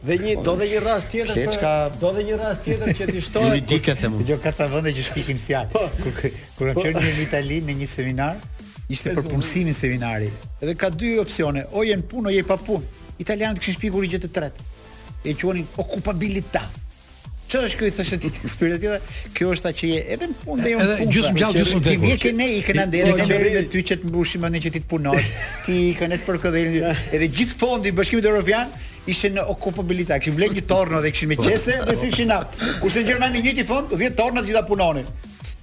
[SPEAKER 4] Dhe një do dhe një rast tjetër për
[SPEAKER 1] ka...
[SPEAKER 4] do dhe një rast tjetër që t'i shtoj.
[SPEAKER 1] Një dikë e
[SPEAKER 3] them. Jo ka ca vende që shpikin fjalë. Po. Kur kur kam qenë në Itali në një seminar, ishte për punësimin seminari. Edhe ka dy opsione, o je në punë, o je pa punë. Italianët kishin shpikur një gjë të tretë. E quanin occupabilità. Ç'është kjo thoshe ti eksperti tjetër? Kjo është ajo që je edhe në punë dhe jo në punë.
[SPEAKER 2] Edhe gjysmë
[SPEAKER 3] pra,
[SPEAKER 2] gjallë gjysmë vdekur.
[SPEAKER 3] Ti vjen ke ne,
[SPEAKER 4] kena
[SPEAKER 3] nderë,
[SPEAKER 4] kena
[SPEAKER 3] nderë me ty që të mbushim mendin që ti të punosh. Ti i kanë përkëdhelin. Edhe gjithë fondi i Bashkimit Evropian ishte në okupabilitet. Kishin blerë një torno dhe e kishin me qese dhe s'e kishin nda. Kurse në Gjermani i njëjti fond 10 torna të gjitha punonin.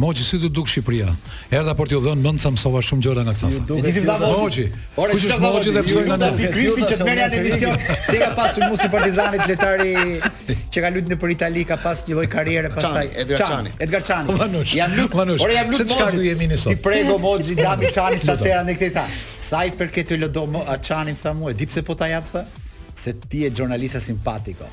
[SPEAKER 2] Moçi si t'u duk Shqipëria? Erdha për t'ju dhënë mend, tha, mësova shumë gjëra nga këta.
[SPEAKER 3] E disi vda
[SPEAKER 2] Moçi.
[SPEAKER 3] Ore çka
[SPEAKER 2] ka Moçi dhe pse nga
[SPEAKER 3] ta Sikrishti që merr në emision, se ka pas sulmuesi Partizanit, lojtari që ka luajtur nëpër Itali, ka pas një lloj karriere pastaj.
[SPEAKER 1] Edgar Çani.
[SPEAKER 3] Edgar Çani. Jam lut. Ore jam lut.
[SPEAKER 2] Çka do jemi ne sot?
[SPEAKER 3] Ti prego Moçi Dami Çani stasera ne këtë ta. Sa i përket Lodo Çanit më tha mua, di pse po ta jap tha? Se ti je xhornalista simpatiko.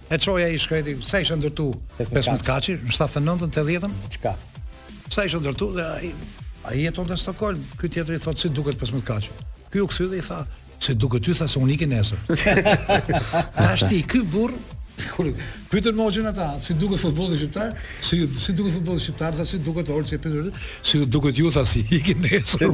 [SPEAKER 1] E
[SPEAKER 2] çoi ai i shkreti, sa ishte ndërtu? 15-katëshi, në 79-ën, 80-ën?
[SPEAKER 3] Çka?
[SPEAKER 2] Sa ishte ndërtu dhe ai ai jeton në Stockholm. Ky tjetri i thotë si duket 15-katëshi. Ky u kthy dhe i tha, si të duket ty tha se unë iki nesër. Ashtu i ky burrë kur pyetën Moçin ata, si duket futbolli shqiptar? Si si duket futbolli shqiptar? Tha si duket Olsi pyetën, si ju duket ju tha se iki nesër.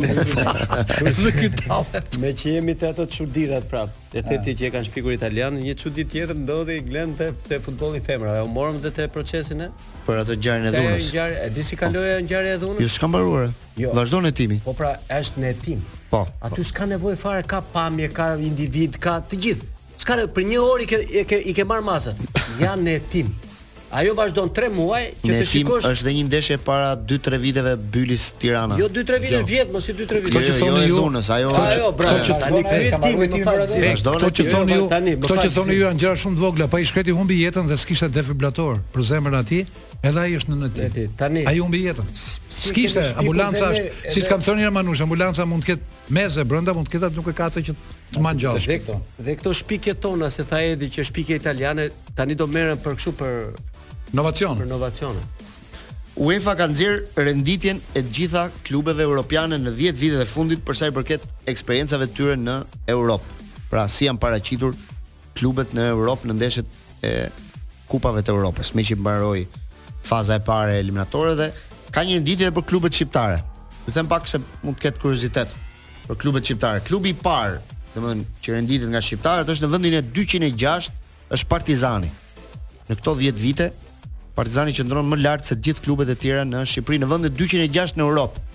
[SPEAKER 2] Dhe ky
[SPEAKER 4] tallet. Meqë jemi te ato çuditë prap. E the ti që e kanë shpikur italianët, një çudi tjetër ndodhi Glen te te futbolli i femrave. U morëm dhe te Procesi ne
[SPEAKER 1] për atë ngjarjen e dhunës.
[SPEAKER 4] Te ngjarja, e di si kaloi ajo ngjarja e dhunës?
[SPEAKER 1] Jo, s'ka mbaruar.
[SPEAKER 4] Jo.
[SPEAKER 1] Vazhdon hetimi.
[SPEAKER 4] Po pra, është në hetim.
[SPEAKER 1] Po.
[SPEAKER 4] Aty po. s'ka nevojë fare, ka pamje, ka individë, ka të gjithë. S'ka nevojë për një orë i ke i ke, i ke marr masat. Janë në hetim. Ajo vazhdon 3 muaj që të shikosh.
[SPEAKER 1] Është dhe një ndeshje para 2-3 viteve Bylis Tirana.
[SPEAKER 4] Jo 2-3 vite jo. vjet, mos thuaj 2-3 vite.
[SPEAKER 1] Këto që jo, thoni jo, ju, Lunës, ajo
[SPEAKER 4] ajo
[SPEAKER 1] bra, që
[SPEAKER 4] tani ky tim më fal.
[SPEAKER 2] Këto që thoni ju, këto që thoni ju janë gjëra shumë të vogla, po ai i shkreti humbi jetën dhe s'kishte defibrilator për zemrën atij. Edhe ai është në hetim.
[SPEAKER 4] Tani.
[SPEAKER 2] Ai humbi jetën. S'kishte ambulanca,
[SPEAKER 4] siç
[SPEAKER 2] kam thënë o Manush, ambulanca mund të ketë Meze brenda mund të ketë atë nuk e ka atë që të mangjosh.
[SPEAKER 4] Dhe këto, dhe këto shpikje tona se tha Edi që shpikje italiane tani do merren për kshu për
[SPEAKER 2] inovacion.
[SPEAKER 4] Për inovacione.
[SPEAKER 1] UEFA ka nxjerr renditjen e të gjitha klubeve europiane në 10 vitet e fundit për sa i përket eksperiencave të tyre në Europë. Pra si janë paraqitur klubet në Europë në ndeshjet e Kupave të Europës, meqë mbaroi faza e parë eliminatore dhe ka një renditje për klubet shqiptare. Ju them pak se mund të ketë kuriozitet për klubet shqiptare. Klubi i parë, domethënë që renditet nga shqiptarët është në vendin e 206 është Partizani. Në këto 10 vite Partizani qëndron më lart se gjithë klubet e tjera në Shqipëri, në vendin 206 në Europë.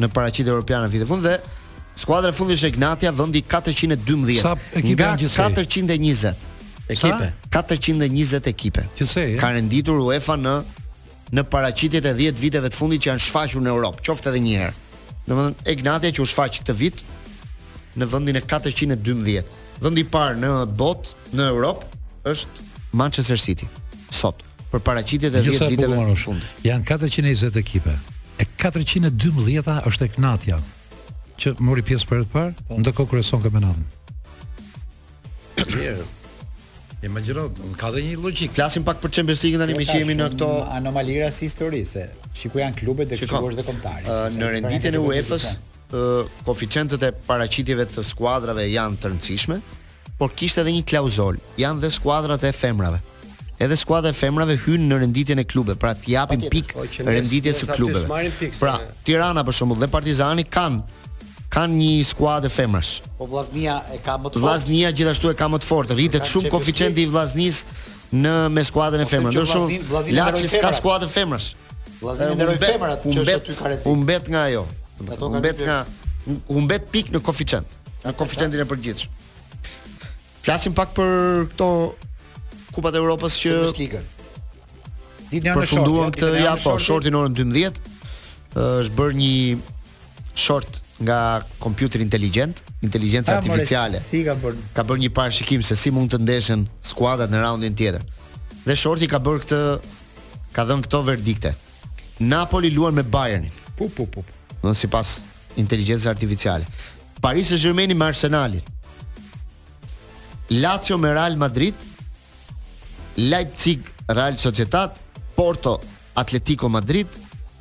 [SPEAKER 1] në paraqitje europiane vitin e fundit dhe skuadra e fundit është Egnatia vendi 412
[SPEAKER 2] Sa ekipe janë gjithsej?
[SPEAKER 1] 420
[SPEAKER 4] Ekipe.
[SPEAKER 1] 420 ekipe
[SPEAKER 2] Gjithsej, e?
[SPEAKER 1] ka renditur UEFA në në paraqitjet e 10 viteve të fundit që janë shfaqur në Europë, qoftë edhe një herë. Domethënë Egnatia që u shfaq këtë vit në vendin e 412. Vendi i parë në botë, në Europë është Manchester City sot. për paraqitjet e 10 viteve të fundit.
[SPEAKER 2] Janë 420 ekipe. E 412-a është Egnatia, që mori pjesë për herë të parë, po. ndërkohë kryeson kampionatin.
[SPEAKER 4] Mirë.
[SPEAKER 2] Imagjino, ka dhe një logjikë.
[SPEAKER 1] Flasim pak për Champions League tani meqë jemi në këto
[SPEAKER 3] anomalira si histori se shiko ku janë klubet dhe
[SPEAKER 1] shiko
[SPEAKER 3] ku është dhe
[SPEAKER 1] kombëtarja. Në renditjen e UEFA-s, koeficientët e paraqitjeve të skuadrave janë të rëndësishme. por kishte edhe një klauzolë, janë dhe skuadrat e femrave. Edhe skuadra e femrave hyn në renditjen e klubeve, pra t'i japin pikë
[SPEAKER 4] po,
[SPEAKER 1] renditjes së klubeve. Pra, Tirana për shembull dhe Partizani kanë kanë një skuadër femrash.
[SPEAKER 3] Po Vllaznia e ka më të fortë.
[SPEAKER 1] Vllaznia gjithashtu e ka më të fortë. Rritet shumë koeficienti i Vllaznisë me skuadrën e femrave. Ndërsa Laçi s'ka skuadër femrash.
[SPEAKER 3] Vllaznia
[SPEAKER 1] nderoi
[SPEAKER 3] femrat që është aty karezi.
[SPEAKER 1] Humbet nga ajo. Humbet nga humbet pikë në koeficient, në koeficientin e përgjithshëm. Flasim pak për këto Kupat e Evropës që
[SPEAKER 3] Champions League. Ditë
[SPEAKER 1] janë
[SPEAKER 3] përfunduar
[SPEAKER 1] këtë ja po
[SPEAKER 3] shorti
[SPEAKER 1] në orën 12. Është bërë një short nga kompjuter
[SPEAKER 3] inteligent, inteligjenca
[SPEAKER 1] artificiale.
[SPEAKER 3] Çfarë ka bërë?
[SPEAKER 1] Ka bërë një parashikim se si mund të ndeshen skuadrat në raundin tjetër. Dhe shorti ka bërë këtë ka dhënë këto verdikte. Napoli luan me Bayernin.
[SPEAKER 3] Po po
[SPEAKER 1] po. Sipas inteligjencës artificiale. Paris Saint-Germain me Arsenalin. Lazio me Real Madrid. Leipzig Real Sociedad, Porto Atletico Madrid,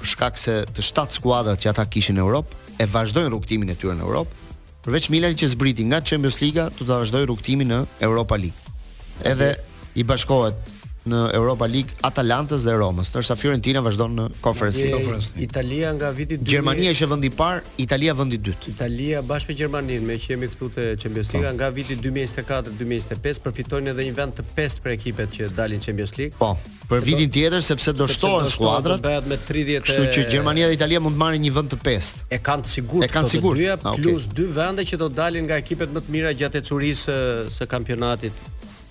[SPEAKER 1] për shkak se të shtatë skuadrat që ata kishin në Europë e vazhdojnë rrugëtimin e tyre në Europë, përveç Milanit që zbriti nga Champions Liga, do të vazhdojë rrugëtimin në Europa League. Edhe i bashkohet në Europa League Atalantës dhe Romës, ndërsa Fiorentina vazhdon në Conference
[SPEAKER 4] League.
[SPEAKER 1] Conference League.
[SPEAKER 4] Italia vendi i dytë.
[SPEAKER 1] Gjermania ishte vendi i parë, Italia vendi i dytë.
[SPEAKER 4] Italia bashkë me Gjermaninë, meqë jemi këtu te Champions League po. nga viti 2024-2025 përfitojnë edhe një vend të pestë për ekipet që dalin në Champions League.
[SPEAKER 1] Po. për vitin tjetër sepse do shtohen skuadrat.
[SPEAKER 4] Bëhet me 30.
[SPEAKER 1] Kështu që Gjermania dhe Italia mund të marrin një vend të pestë.
[SPEAKER 4] E kanë të sigurt.
[SPEAKER 1] E kanë
[SPEAKER 4] të
[SPEAKER 1] sigurt.
[SPEAKER 4] Dyja,
[SPEAKER 1] ah,
[SPEAKER 4] plus okay. dy vende që do dalin nga ekipet më të mira gjatë ecurisë së, së kampionatit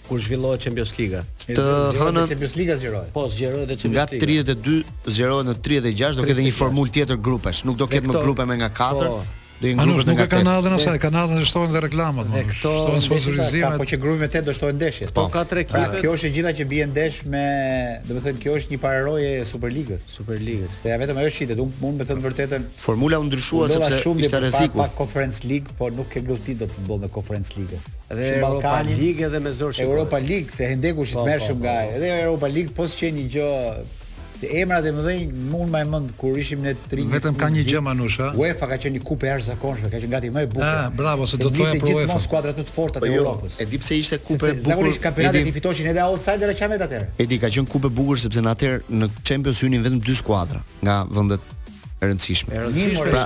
[SPEAKER 4] kur zhvillohet Champions
[SPEAKER 1] Liga. Domethënë
[SPEAKER 3] Champions Liga zgjerohet.
[SPEAKER 4] Po zgjerohet dhe Champions Liga.
[SPEAKER 1] Nga 32 zgjerohet në 36, do ketë një formulë tjetër grupesh. Nuk do ketë më grupe me nga 4.
[SPEAKER 4] Po,
[SPEAKER 1] Do jenë
[SPEAKER 2] grupet
[SPEAKER 1] nga
[SPEAKER 2] tetë.
[SPEAKER 1] Kanalet
[SPEAKER 2] e asaj, dhe... Kanalet shtohen dhe reklamat.
[SPEAKER 4] Dhe këto
[SPEAKER 2] shtohen sponsorizimet.
[SPEAKER 3] Po që grupi me tetë do shtohen ndeshjet.
[SPEAKER 4] Po ka tre ekipe.
[SPEAKER 3] Pra, kjo është e gjitha që bie ndesh me, domethënë kjo është një pararojë e Superligës.
[SPEAKER 4] Superligës.
[SPEAKER 3] Dhe ja vetëm ajo shitet. Unë mund të them vërtetën.
[SPEAKER 1] Formula u ndryshua sepse
[SPEAKER 3] shumë
[SPEAKER 1] ishte rreziku.
[SPEAKER 3] Pa, pa Conference League, po nuk gëlltitet dot futbolli në Conference League.
[SPEAKER 4] Dhe Europa League edhe me zor shikohet.
[SPEAKER 3] Europa League se hendeku është i po,
[SPEAKER 4] po,
[SPEAKER 3] tmerrshëm
[SPEAKER 4] po, nga.
[SPEAKER 3] Edhe Europa League po s'qen një gjë Te emrat e mëdhenj mund më mend kur ishim ne tri.
[SPEAKER 2] Vetëm ka një gjë Manusha.
[SPEAKER 3] UEFA ka qenë një kupë e jashtëzakonshme, ka qenë gati më e bukur.
[SPEAKER 2] Ah, bravo, se do të thoja për UEFA.
[SPEAKER 3] skuadrat më të forta të, po
[SPEAKER 1] jo,
[SPEAKER 3] Europës.
[SPEAKER 1] E di pse ishte kupë e bukur.
[SPEAKER 3] Zakonisht kampionatet i fitoshin edhe outsiderë që janë atëherë.
[SPEAKER 1] E di, ka qenë kupë e bukur sepse në atëherë në Champions hynin vetëm dy skuadra nga vendet e rëndësishme.
[SPEAKER 4] E rëndësishme
[SPEAKER 3] pra,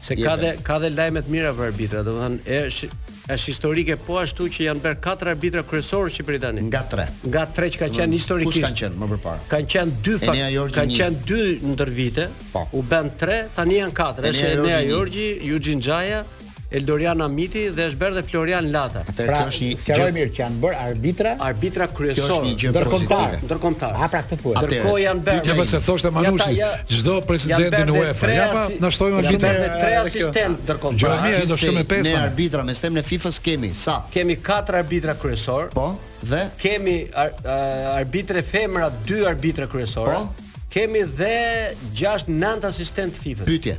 [SPEAKER 4] Se
[SPEAKER 3] ka
[SPEAKER 1] dhe
[SPEAKER 4] ka dhe lajme të mira për arbitrat, domethënë është është historike po ashtu që janë bërë katër arbitra kryesorë në Shqipëri tani.
[SPEAKER 1] Nga tre.
[SPEAKER 4] Nga tre që kanë qenë historikisht.
[SPEAKER 1] Kush kanë qenë më përpara?
[SPEAKER 4] Kanë qenë dy fakt, kanë qenë dy ndër vite.
[SPEAKER 1] Po.
[SPEAKER 4] U bën tre, tani janë katër. Është Enea
[SPEAKER 1] Jorgji,
[SPEAKER 4] Juxhin Xhaja, Eldorjan Hamiti dhe është bërë dhe Florian Lata.
[SPEAKER 1] Atër,
[SPEAKER 3] pra,
[SPEAKER 1] është një gjë e
[SPEAKER 3] mirë që janë bërë arbitra,
[SPEAKER 4] arbitra kryesor,
[SPEAKER 3] ndërkombëtar,
[SPEAKER 4] ndërkombëtar.
[SPEAKER 3] A pra këtë
[SPEAKER 1] thua?
[SPEAKER 4] Ndërkohë janë bërë.
[SPEAKER 2] Kjo pse thoshte Manushi, Çdo president i UEFA, ja pa na shtojmë
[SPEAKER 4] arbitrat.
[SPEAKER 2] Janë
[SPEAKER 4] bërë tre asistent ndërkombëtar.
[SPEAKER 2] Gjë e mirë, do shkojmë me pesën.
[SPEAKER 1] Ne arbitra me stemën e FIFA-s kemi sa?
[SPEAKER 4] Kemi katër arbitra kryesor.
[SPEAKER 1] Po, dhe
[SPEAKER 4] kemi ar, arbitre femra, dy arbitre kryesore.
[SPEAKER 1] Po.
[SPEAKER 4] Kemi dhe 6 9 asistent FIFA-s.
[SPEAKER 1] Pyetje.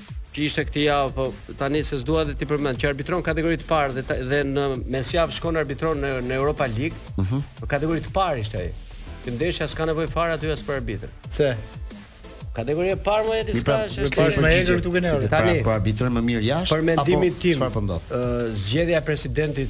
[SPEAKER 4] që ishte këtë javë, po tani se s'dua dhe ti përmend, që arbitron kategori të parë dhe dhe në mesjavë shkon arbitron në në Europa League. Ëh.
[SPEAKER 3] Mhm.
[SPEAKER 4] Uh Kategori të parë ishte ai. Që ndeshja s'ka nevojë fare aty as për arbitër.
[SPEAKER 3] Pse?
[SPEAKER 4] Kategori e parë më jeti
[SPEAKER 1] pra,
[SPEAKER 4] s'ka është është
[SPEAKER 3] më egër këtu gjenerë.
[SPEAKER 1] Pra,
[SPEAKER 4] tani
[SPEAKER 1] po arbitrojmë më mirë jashtë.
[SPEAKER 4] Për mendimin tim,
[SPEAKER 1] çfarë po ndodh?
[SPEAKER 4] Ëh, zgjedhja e presidentit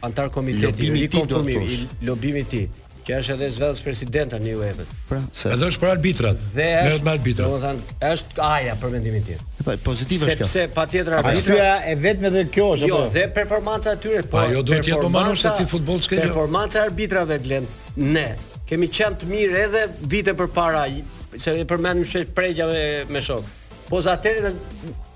[SPEAKER 4] anëtar komiteti
[SPEAKER 1] i
[SPEAKER 4] rikonfirmimit, lobimi i tij. Që është edhe zëvendës president tani i UEFA-s.
[SPEAKER 1] Pra, se
[SPEAKER 2] edhe është për arbitrat.
[SPEAKER 4] Dhe është
[SPEAKER 2] me arbitrat.
[SPEAKER 4] Domethënë, është aja për mendimin tim.
[SPEAKER 1] Po, pozitive është kjo.
[SPEAKER 4] Sepse patjetër arbitra.
[SPEAKER 3] Arsyeja e vetme dhe kjo është
[SPEAKER 4] jo,
[SPEAKER 3] apo?
[SPEAKER 4] Jo, dhe performanca e tyre po.
[SPEAKER 2] Ajo duhet të jetë domethënë se ti futboll s'ke.
[SPEAKER 4] Performanca e arbitrave dlen. Ne kemi qenë të mirë edhe vite përpara, se e përmendim shpesh Pregjën me, me shokë. Po atëherë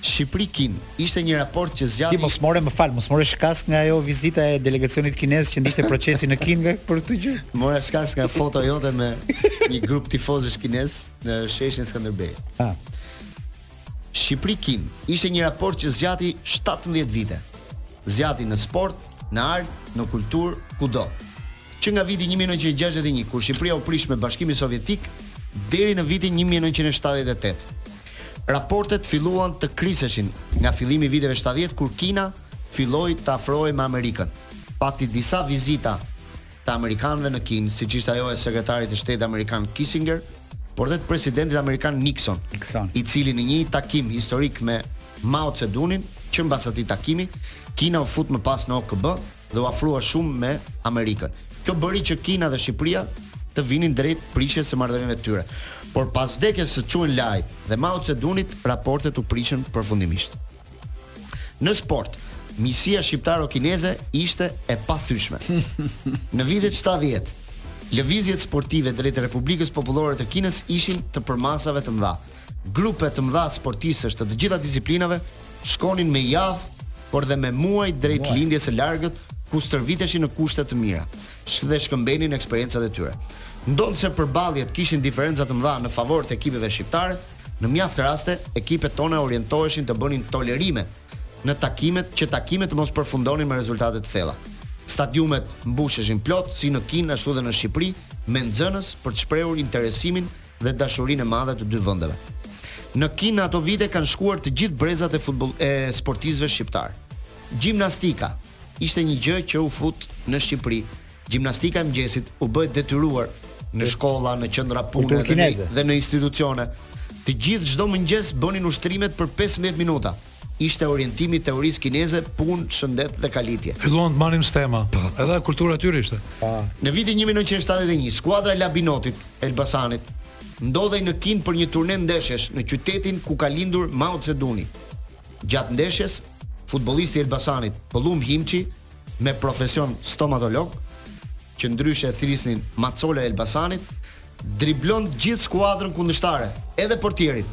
[SPEAKER 1] Shqipëri Kinë, ishte një raport që zgjati Ti
[SPEAKER 3] mos more më fal, mos more shkas nga ajo vizita e delegacionit kinez që ndiqte procesin në Kinë për këtë gjë.
[SPEAKER 1] Mora shkas nga foto jote me një grup tifozësh kinez në sheshin Skënderbej.
[SPEAKER 3] Ha.
[SPEAKER 1] Shqipëri Kinë, ishte një raport që zgjati 17 vite. Zgjati në sport, në art, në kulturë, kudo. Që nga viti 1961 kur Shqipëria u prish me Bashkimin Sovjetik deri në vitin 1978. Raportet filluan të kriseshin nga fillimi i viteve shtatëdhjetë kur Kina filloi të afrohej me Amerikën. Pati disa vizita të amerikanëve në Kinë, siç ishte ajo e Sekretarit të Shtetit amerikan Kissinger, por dhe të Presidentit amerikan Nixon,
[SPEAKER 3] Nixon,
[SPEAKER 1] i cili në një takim historik me Mao Ce-dunin, që mbas atij takimi, Kina u fut më pas në OKB, dhe u afrua shumë me Amerikën. Kjo bëri që Kina dhe Shqipëria të vinin drejt prishjes së marrëdhënieve të tyre. Por pas vdekjes së Çu En Lait dhe Mao Ce Dunit, raportet u prishën përfundimisht. Në sport, miqësia shqiptaro-kineze ishte e pathyeshme. Në vitet 70, lëvizjet sportive drejt Republikës Popullore të Kinës ishin të përmasave të mëdha. Grupe të mëdha sportistësh të të gjitha disiplinave shkonin me javë, por dhe me muaj drejt lindjes së largët, ku stërviteshin në kushte të mira dhe shkëmbenin eksperiencat e tyre. Ndonëse përballjet kishin diferenca të mëdha në favor të ekipeve shqiptare, në mjaft raste ekipet tona orientoheshin të bënin tolerime në takimet që takimet të mos përfundonin me rezultate të thella. Stadiumet mbusheshin plot si në Kinë ashtu dhe në Shqipëri me nxënës për të shprehur interesimin dhe dashurinë e madhe të dy vendeve. Në Kinë në ato vite kanë shkuar të gjithë brezat e futboll e sportistëve shqiptarë. Gjimnastika ishte një gjë që u fut në Shqipëri. Gjimnastika e mëngjesit u bë e detyruar në shkolla, në qendra pune dhe në, dhe në institucione. Të gjithë çdo mëngjes bënin ushtrimet për 15 minuta. Ishte orientimi i teorisë kineze punë, shëndet dhe kalitje.
[SPEAKER 2] Filluan të marrin stema. Po. Edhe kultura e tyre ishte. Po.
[SPEAKER 1] Në vitin 1971, skuadra e Labinotit, Elbasanit, ndodhej në Kinë për një turne ndeshjesh në qytetin ku ka lindur Mao Ce Duni. Gjatë ndeshjes, futbollisti i Elbasanit, Pëllumb Himçi, me profesion stomatolog, që ndryshe e thirrisnin Macola e Elbasanit, driblon gjithë skuadrën kundërshtare, edhe portierin,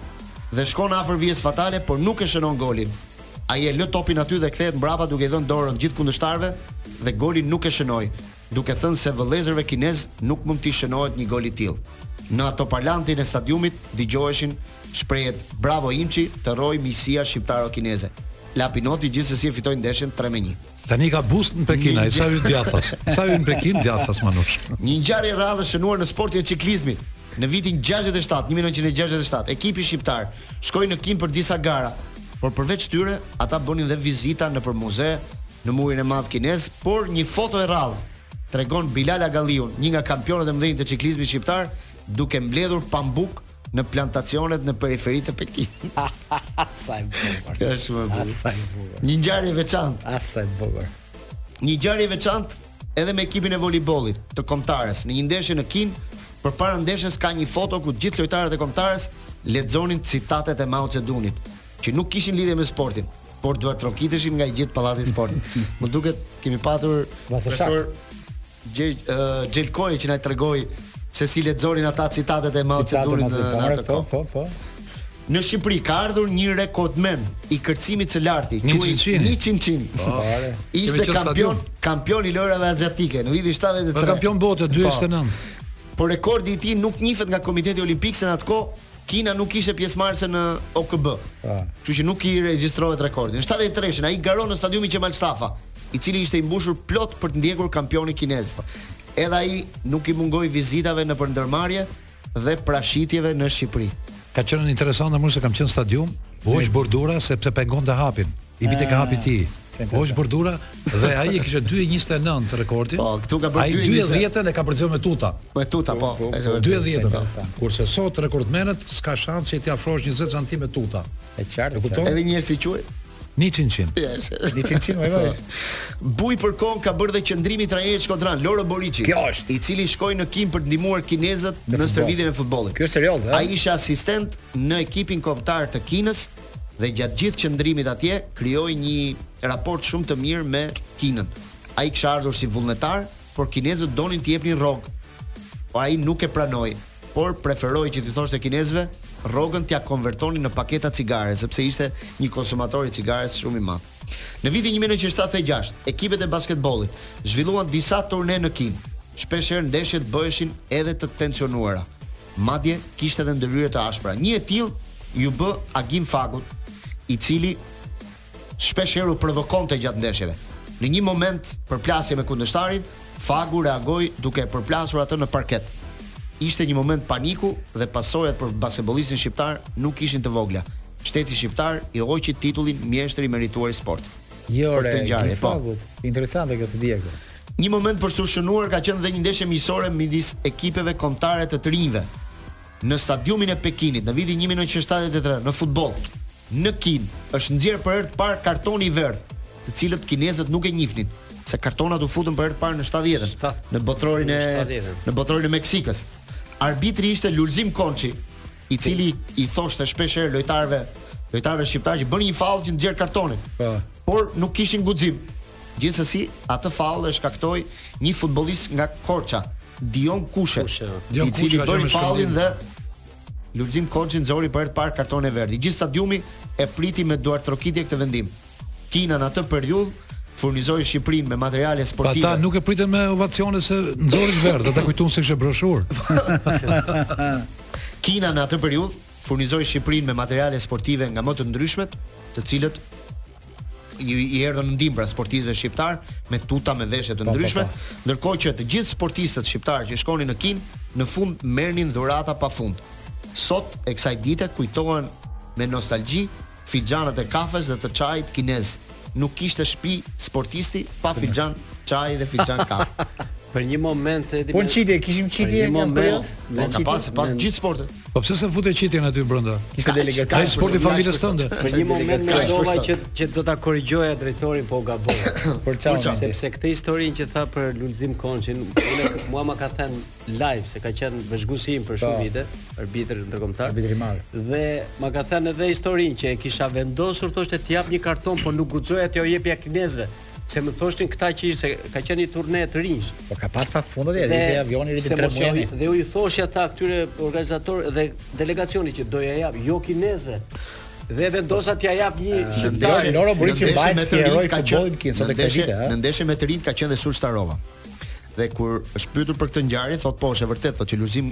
[SPEAKER 1] dhe shkon afër vijës fatale, por nuk e shënon golin. Ai e lë topin aty dhe kthehet mbrapa duke i dhënë dorën gjithë kundërshtarëve dhe golin nuk e shënoi, duke thënë se vëllezërve kinezë nuk mund t'i shënohet një gol i tillë. Në altoparlantin e stadiumit dëgjoheshin shprehjet Bravo Himçi, të rrojë miqësia shqiptaro-kineze. Labinoti gjithsesi e fitoi ndeshjen tre me një.
[SPEAKER 2] Tani ka bust në Pekin, ai sa hyn djathtas. Sa hyn në Pekin djathtas Manush.
[SPEAKER 1] Një ngjarje e rrallë e shënuar në sportin e çiklizmit. Në vitin gjashtëdhjetë e shtatë, një mijë e nëntëqind e gjashtëdhjetë e shtatë, ekipi shqiptar shkoi në Kinë për disa gara, por përveç tyre, ata bënin dhe vizita nëpër muze, në Murin e Madh Kinez, por një foto e rrallë tregon Bilal Agalliun, një nga kampionët e mëdhenj të çiklizmit shqiptar, duke mbledhur pambuk në plantacionet në periferi të Pekinit.
[SPEAKER 3] Sa e bukur.
[SPEAKER 1] Kjo është shumë e bukur.
[SPEAKER 3] Sa e bukur.
[SPEAKER 1] Një ngjarje e veçantë.
[SPEAKER 3] Sa e bukur.
[SPEAKER 1] Një ngjarje e veçantë edhe me ekipin e volejbollit të Kombëtares në një ndeshje në Kinë. Përpara ndeshjes ka një foto ku gjithë lojtarët e Kombëtares lexonin citatet e Mao Ce Dunit, që nuk kishin lidhje me sportin, por duartrokiteshin nga i gjithë pallati i sportit. Më duket kemi patur profesor Gjelkoj që na tregoi se si lexonin ata citatet e Mao
[SPEAKER 3] Zedongut
[SPEAKER 1] në
[SPEAKER 3] po,
[SPEAKER 1] atë kohë.
[SPEAKER 3] Po, po, po.
[SPEAKER 1] Në Shqipëri ka ardhur një rekordmen i kërcimit së
[SPEAKER 2] lartë,
[SPEAKER 1] quhej
[SPEAKER 2] Ni
[SPEAKER 1] Çin Çin.
[SPEAKER 3] Po,
[SPEAKER 1] ishte kampion, kampion i lojërave aziatike në vitin 73.
[SPEAKER 2] Është kampion bote 2.29. Po.
[SPEAKER 1] Por rekordi i tij nuk njihet nga Komiteti Olimpik se në atë kohë Kina nuk ishte pjesëmarrëse në OKB.
[SPEAKER 3] Po.
[SPEAKER 1] Kështu që nuk i regjistrohet rekordi. Në 73-shin ai garon në stadiumin Qemal Stafa. i cili ishte i mbushur plot për të ndjekur kampionin kinez. Edhe ai nuk i mungoi vizitave nëpër ndërmarrje dhe prashitjeve në Shqipëri.
[SPEAKER 2] Ka qenë interesante mo se kam qenë stadium, u hoq bordura sepse pengonte hapin. I binte ka hapi i tij. U hoq bordura dhe ai e kishte 2.29 rekordin.
[SPEAKER 1] Po, këtu ka bërë 2.20.
[SPEAKER 2] Ai 2.10 e ka përcjell me tuta.
[SPEAKER 1] Me tuta, po.
[SPEAKER 2] 2.10. Kurse sot rekordmenët s'ka shans që t'i afrohesh 20 cm tuta.
[SPEAKER 3] E qartë.
[SPEAKER 2] E kupton?
[SPEAKER 1] Edhe një herë si quhet?
[SPEAKER 2] Ni
[SPEAKER 3] çin çin. Ni çin
[SPEAKER 1] çin, vaj vaj. Bujë për kohën ka bërë dhe qëndrimi i trajnerit shkodran, Loro Boriçi.
[SPEAKER 3] Kjo është.
[SPEAKER 1] I cili shkoi në Kinë për të ndihmuar kinezët
[SPEAKER 3] në
[SPEAKER 1] stërvitjen e futbollit.
[SPEAKER 3] Kjo është serioze,
[SPEAKER 1] a?
[SPEAKER 3] Ai
[SPEAKER 1] ishte asistent në ekipin kombëtar të Kinës dhe gjatë gjithë qëndrimit atje krijoi një raport shumë të mirë me Kinën. Ai kishte ardhur si vullnetar, por kinezët donin t'i jepnin rrogë. Po ai nuk e pranoi, por preferoi që t'i thoshte kinezëve rrogën t'ia konvertonin në paketa cigare, sepse ishte një konsumator i cigares shumë i madh. Në vitin 1976, ekipet e basketbollit zhvilluan disa turne në Kinë. Shpeshherë ndeshjet bëheshin edhe të tensionuara. Madje kishte edhe ndërhyrje të ashpra. Një e tillë iu bë Agim Fagut, i cili Shpeshherë u provokonte gjatë ndeshjeve. Në një moment përplasje me kundërshtarin, Fagu reagoi duke e përplasur atë në parket. Ishte një moment paniku dhe pasojat për basketbollistin shqiptar nuk ishin të vogla. Shteti shqiptar i hoqi titullin mjeshtër i merituar i sportit.
[SPEAKER 3] Jo,
[SPEAKER 1] për këtë ngjarje, po.
[SPEAKER 3] Interesante kjo s'e dija unë.
[SPEAKER 1] Një moment për t'u shënuar ka qenë dhe një ndeshje miqësore midis ekipeve kombëtare të të rinjve. Në stadiumin e Pekinit, në vitin një mijë e nëntëqind e shtatëdhjetë e tre, në futboll, në Kinë, është nxjerrë për herë të parë kartoni i verdhë, të cilët kinezët nuk e njihnin, se kartonat u futën për herë të parë në shtatëdhjetën, në Botërorin e në Botërorin e Meksikës. Arbitri ishte Lulzim Konçi, i cili i thoshte shpeshherë lojtarëve, lojtarëve shqiptarë që bëni një faull që t'nxjerr kartonin.
[SPEAKER 3] Po.
[SPEAKER 1] Por nuk kishin guxim. Gjithsesi, atë faull e shkaktoi një futbollist nga Korça, Dion Kushe, i cili bëri faullin dhe Lulzim Konçi nxori për herë të parë kartonin e verdhë. Gjithë stadiumi e priti me duartrokitje këtë vendim. Kina në atë periudhë furnizoi Shqipërinë me materiale sportive.
[SPEAKER 2] Ata nuk e pritën me ovacione se nxori të verdhë, ata kujtuan se ishte broshurë.
[SPEAKER 1] Kina në atë periudhë furnizoi Shqipërinë me materiale sportive nga më të ndryshmet, të cilët i, i erdhën në ndihmë pra sportistëve shqiptar me tuta me veshje të
[SPEAKER 3] po, po,
[SPEAKER 1] ndryshme,
[SPEAKER 3] po.
[SPEAKER 1] ndërkohë që të gjithë sportistët shqiptarë që shkonin në Kinë në fund merrnin dhurata pa fund. Sot e kësaj dite kujtohen me nostalgji filxhanët e kafes dhe të çajit kinez. Nuk kishte shtëpi sportisti pa filxhan çaji dhe filxhan kafe.
[SPEAKER 4] Për një moment e di.
[SPEAKER 3] Po qitje, kishim qitje
[SPEAKER 4] një moment.
[SPEAKER 1] Ne ka pas po gjithë sportet.
[SPEAKER 2] Po pse s'e fute qitjen aty brenda?
[SPEAKER 3] Ishte delikate.
[SPEAKER 2] Ai sporti familjes tënde.
[SPEAKER 4] Për një moment mendova që që do ta korrigjoja drejtorin po gabova.
[SPEAKER 3] Për çfarë,
[SPEAKER 4] sepse këtë historinë që tha për Lulzim Konçin, unë mua ma ka thën live se ka qenë vëzhguesi im për shumë
[SPEAKER 3] po.
[SPEAKER 4] vite, arbitër ndërkombëtar.
[SPEAKER 3] Arbitër i madh.
[SPEAKER 4] Dhe ma ka thën edhe historinë që e kisha vendosur thoshte të jap një karton, po nuk guxoja t'ia jepja kinezëve. Se më thoshtin këta që ishte, ka qenë një turne të rinjsh.
[SPEAKER 3] Po ka pas pafund dhe dhe avioni
[SPEAKER 4] rri
[SPEAKER 3] tre muaj.
[SPEAKER 4] Dhe unë i thosha këtyre organizatorëve dhe delegacionit që do t'ia jap jo kinezëve. Dhe vendosa t'ia jap një shqiptari.
[SPEAKER 3] Loro Buriçi
[SPEAKER 1] mbahet
[SPEAKER 3] si hero
[SPEAKER 1] ka qenë
[SPEAKER 3] Kinë sot e kësaj dite, ha.
[SPEAKER 1] Në ndeshje me të rinjtë ka qenë dhe Sulstarova. Dhe kur është pyetur për këtë ngjarje, thotë po, është e vërtetë, thotë
[SPEAKER 4] që
[SPEAKER 3] Lulzim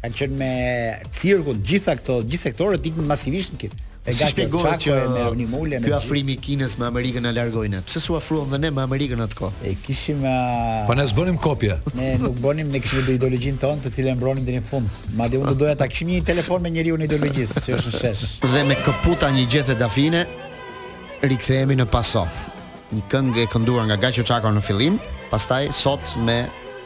[SPEAKER 3] Kanë qenë me cirkun, gjitha këto, gjithë sektorët ikin masivisht në Kinë. E
[SPEAKER 1] si shpjegohet që
[SPEAKER 3] me me
[SPEAKER 1] afrimi i Kinës me Amerikën na largoi ne. Pse s'u afruam dhe ne me Amerikën atë kohë?
[SPEAKER 3] E kishim a...
[SPEAKER 2] Po ne s'bënim kopje.
[SPEAKER 3] Ne nuk bënim, ne kishim ideologjinë tonë të cilën e mbronim deri në fund. Madje unë do doja ta kishim një telefon me njeriun e ideologjisë, që është në shesh.
[SPEAKER 1] Dhe me këputa një gjethe dafine, rikthehemi ne pas. Një këngë e kënduar nga Gaço Çako në fillim, pastaj sot me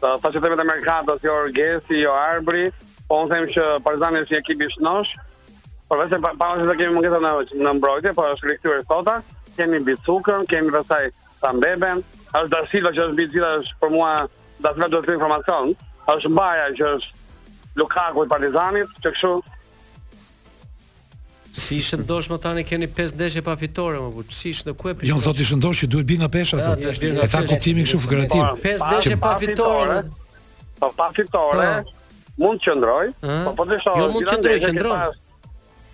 [SPEAKER 2] Sa
[SPEAKER 5] që
[SPEAKER 3] temat e
[SPEAKER 6] merkatos, jo Orgesi, jo Arbri, po unë them që Partizani është një ekip i shëndoshë, por vetëm pa pa se kemi mungesa në në mbrojtje, po është rikthyer Sota, kemi Bitykën, kemi pastaj Tamben, është Da Silva që është mbi gjitha është për mua Da Silva do të hy në formacion, është Mbaja që është Lukaku i Partizanit, që kështu
[SPEAKER 4] Si i shëndoshë më tani keni 5 ndeshje pa fitore më burr. Si i shëndoshë ku e pe?
[SPEAKER 2] Jo thotë i shëndoshë që duhet bie nga pesha thotë. E thashë
[SPEAKER 4] në
[SPEAKER 2] kuptimin kështu figurativ.
[SPEAKER 4] 5 ndeshje pa fitore.
[SPEAKER 6] Po pa fitore. Mund të
[SPEAKER 4] qëndrojë.
[SPEAKER 6] Po po të shoh.
[SPEAKER 4] Jo mund të qëndrojë, qëndron.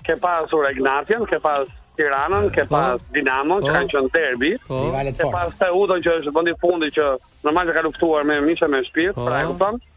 [SPEAKER 6] Ke pasur Egnatian, ke pas Tiranën, ke po. pas Dinamon, që
[SPEAKER 4] po.
[SPEAKER 6] kanë qenë derbi.
[SPEAKER 4] Po.
[SPEAKER 6] Ke pas Teutën që është vendi fundit që normalisht ka luftuar
[SPEAKER 2] me mish me shpirt,
[SPEAKER 6] pra e kupton?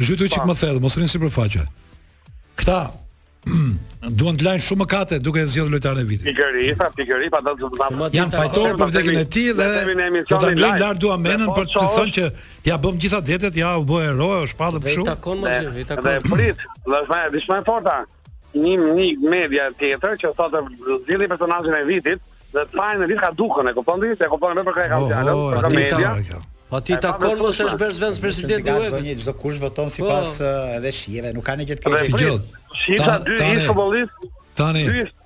[SPEAKER 2] Zhytu çik më thellë, mos rri n'sipërfaqe. Këta duan të lajnë shumë mëkate duke e zgjedhur lojtarin e vitit.
[SPEAKER 6] Pikërisht, pa pikërisht, ata do të bëjnë.
[SPEAKER 2] Janë fajtorë për vdekjen e tij dhe do ta ngrenë lart dua me thënë për të thënë që ia bëmë gjitha nderet, ja u bë hero, u
[SPEAKER 4] shpallëm
[SPEAKER 2] kështu.
[SPEAKER 4] Takon më
[SPEAKER 6] gjithë,
[SPEAKER 4] takon.
[SPEAKER 6] Dhe prit, do të them diçka e fortë. Një nig media tjetër që thotë zgjidhni personazhin e vitit dhe të bëjnë Edit Ka dukën, e kupton ti? E kupton vetëm për këtë
[SPEAKER 2] kam
[SPEAKER 6] fjalën, për
[SPEAKER 2] këtë
[SPEAKER 6] media.
[SPEAKER 4] Po ti Takaj, mos është bërë zëvendës presidenti i UEFA.
[SPEAKER 3] Çdokush voton sipas edhe shijeve, nuk ka ndonjë gjë të keqe.
[SPEAKER 2] Shija
[SPEAKER 6] dy ish futbollistë.
[SPEAKER 2] Tani.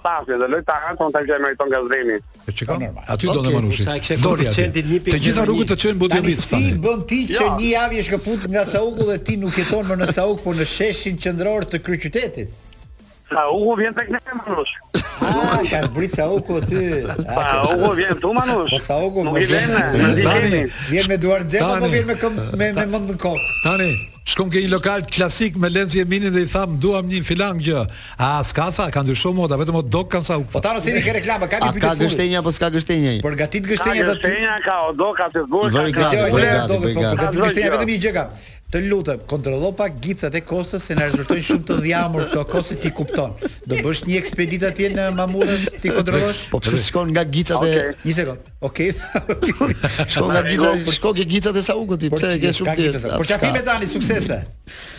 [SPEAKER 2] Pasi dhe
[SPEAKER 1] lojtarët tonë tani
[SPEAKER 6] që e meriton Gazdeni.
[SPEAKER 2] E çka? Aty thotë Manushi.
[SPEAKER 4] Sa
[SPEAKER 2] kishte
[SPEAKER 4] koeficientin 1.01.
[SPEAKER 2] Të gjitha rrugët të çojnë Budjevic tani.
[SPEAKER 3] Si bën ti që një javë je shkëput nga Sauku dhe ti nuk jeton më në Sauk, por në sheshin qendror të kryeqytetit?
[SPEAKER 6] Sauku vjen tek ne Manush.
[SPEAKER 3] Ah, ka zbrit Sauku aty.
[SPEAKER 6] Sauku vjen tu Manush.
[SPEAKER 3] Po Sauku
[SPEAKER 6] nuk vjen.
[SPEAKER 2] Tani
[SPEAKER 3] vjen me duar n'xhepa apo vjen me këmbë me me mend në kokë.
[SPEAKER 2] Tani, shkon ke një lokal klasik me Lenzi Eminin dhe i them duam një filan gjë. A s'ka tha, ka ndryshu moda, vetëm hot dog kanë sa u
[SPEAKER 3] Po ta mos jemi ke reklama,
[SPEAKER 1] ka
[SPEAKER 3] një pyetje të fundit.
[SPEAKER 1] A ka gështenja apo s'ka gështenja ai?
[SPEAKER 3] Përgatit gështenja thotë. Ka
[SPEAKER 6] gështenja, ka hot dog, ka të
[SPEAKER 1] zgjuar,
[SPEAKER 6] ka
[SPEAKER 1] gati.
[SPEAKER 3] Jo, ule
[SPEAKER 1] hot
[SPEAKER 3] dog, po përgatit gështenja vetëm një gjë ka. Të lutem, kontrollo pak gicat e Kostës se na rezultojnë shumë të dhjamur, këto Kosta, ti kupton. Do bësh një ekspeditë atje në Mamurras t'i kontrollosh?
[SPEAKER 1] Po pse shkon nga gicat e
[SPEAKER 3] Një sekond. Okej.
[SPEAKER 1] Shkon nga gicat, shkon ke gicat e Saukut ti, pse ke shumë ti.
[SPEAKER 3] Por çfarë tani suksese?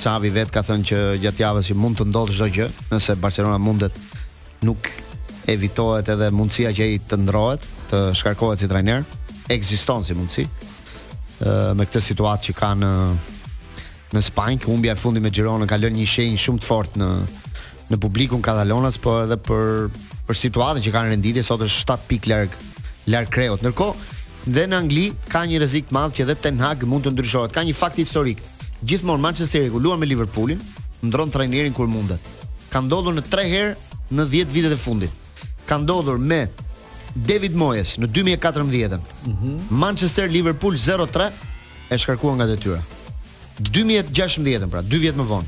[SPEAKER 1] Xavi vetë ka thënë që gjatë javës që mund të ndodhë çdo gjë, nëse Barcelona mundet nuk evitohet edhe mundësia që ai të ndrohet, të shkarkohet si trajner, ekziston si mundësi. ë me këtë situatë që kanë në Spanjë, humbja e fundit me Gironën ka lënë një shenjë shumë të fortë në në publikun katalonas, po edhe për për situatën që ka në renditje sot është 7 pikë larg larg kreut. Ndërkohë, dhe në Angli ka një rrezik të madh që edhe Ten Hag mund të ndryshohet. Ka një fakt historik. Gjithmonë Manchesteri kur luan me Liverpoolin, ndron trajnerin kur mundet. Ka ndodhur në 3 herë në 10 vitet e fundit. Ka ndodhur me David Moyes në 2014-ën. Mm -hmm. Manchester Liverpool 0-3 e shkarkuan nga detyra. 2016-ën, pra 2 vjet më vonë.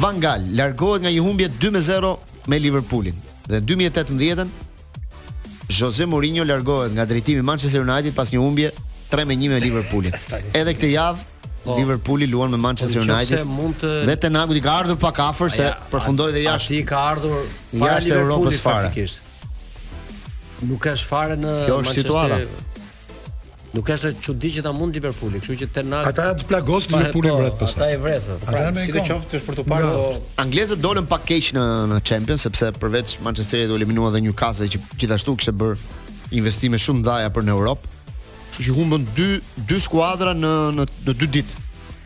[SPEAKER 1] Van Gaal largohet nga një humbje 2 me 0 me Liverpoolin dhe në 2018-ën Jose Mourinho largohet nga drejtimi i Manchester United pas një humbje 3 me 1 me Liverpoolin. Edhe këtë javë
[SPEAKER 4] Po.
[SPEAKER 1] Liverpooli luan me Manchester
[SPEAKER 4] Po, në qoftë se
[SPEAKER 1] United.
[SPEAKER 4] mund të-
[SPEAKER 1] Dhe Ten Hagut i ka ardhur pak afër se
[SPEAKER 4] Ja,
[SPEAKER 1] përfundoi dhe
[SPEAKER 4] a-
[SPEAKER 1] jashtë.
[SPEAKER 4] Atij i ka ardhur para jashtë Liverpoolit
[SPEAKER 1] Europës fare.
[SPEAKER 4] faktikisht. Nuk është fare në
[SPEAKER 1] Kjo është Manchester- situata.
[SPEAKER 4] Nuk është e çudi që ta mund Liverpooli, kështu që Ten Hag
[SPEAKER 2] Ata janë të plagos pa- Liverpooli
[SPEAKER 4] po,
[SPEAKER 2] vret pas.
[SPEAKER 4] Ata e vretën.
[SPEAKER 3] Ata Pra, me sido që të ikon. qoftë është për të parë po
[SPEAKER 1] Anglezët dolën pak keq në në Champions sepse përveç Manchesterit u eliminua dhe Newcastle që gjithashtu kishte bërë investime shumë të mëdha për në Europë. Kështu që humbën dy dy skuadra në në në dy ditë.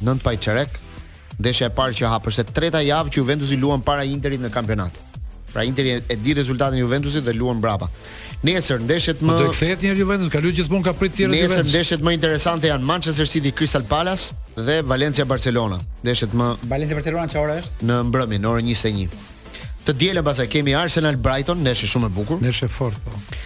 [SPEAKER 1] 9 pa një çerek. Ndeshja e parë që hap është e treta javë që Juventusi luan para Interit në kampionat. Pra Interi e di rezultatin e Juventusit dhe luan brapa. Nesër ndeshjet
[SPEAKER 2] po
[SPEAKER 1] më
[SPEAKER 2] Do të kthehet një Juventus, ka luajë gjithmonë ka prit tjerë Juventus.
[SPEAKER 1] Nesër ndeshjet më interesante janë Manchester City Crystal Palace dhe Valencia Barcelona. Ndeshjet më
[SPEAKER 3] Valencia Barcelona çfarë është?
[SPEAKER 1] Në mbrëmje, në orën 21. Të dielën pastaj kemi Arsenal Brighton, ndeshje shumë e bukur.
[SPEAKER 2] Ndeshje
[SPEAKER 1] e
[SPEAKER 2] fortë po.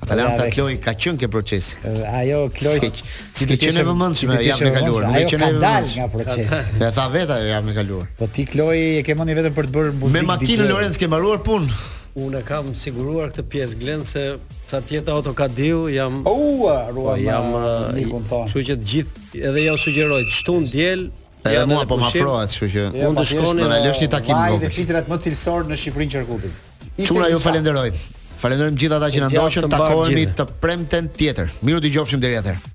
[SPEAKER 1] Atalanta Kloj ka qenë te procesi.
[SPEAKER 3] Ajo Kloj
[SPEAKER 1] s'ke qenë e vëmendshme javën e kaluar, nuk
[SPEAKER 3] ke
[SPEAKER 1] qenë e vëmendshme.
[SPEAKER 3] Ajo ka dalë nga procesi.
[SPEAKER 1] Ja tha vetë ajo javën e kaluar.
[SPEAKER 3] Po ti Kloj e ke mendjen vetëm për të bërë muzikë.
[SPEAKER 1] Me makinën Lorenc ke mbaruar punë.
[SPEAKER 4] Unë e kam siguruar këtë pjesë Glen se sa të jetë auto ka diu, jam Ua,
[SPEAKER 3] ruam po,
[SPEAKER 4] jam
[SPEAKER 3] uh, mikun tonë.
[SPEAKER 4] Kështu që të gjithë edhe jua sugjeroj, shtunë diel,
[SPEAKER 1] Edhe
[SPEAKER 4] ja,
[SPEAKER 1] mua po
[SPEAKER 4] më
[SPEAKER 1] afrohet, kështu që
[SPEAKER 3] ja,
[SPEAKER 4] mund të shkoni
[SPEAKER 1] do na lësh një takim
[SPEAKER 3] të
[SPEAKER 1] vogël.
[SPEAKER 3] Ai dhe filtrat më cilësorë në Shqipërinë Çerkutin.
[SPEAKER 1] Çuna ju falenderoj. Falenderojmë të gjithë ata që na ndoqën, takohemi të premten tjetër. Mirudëgjofshim deri atëherë.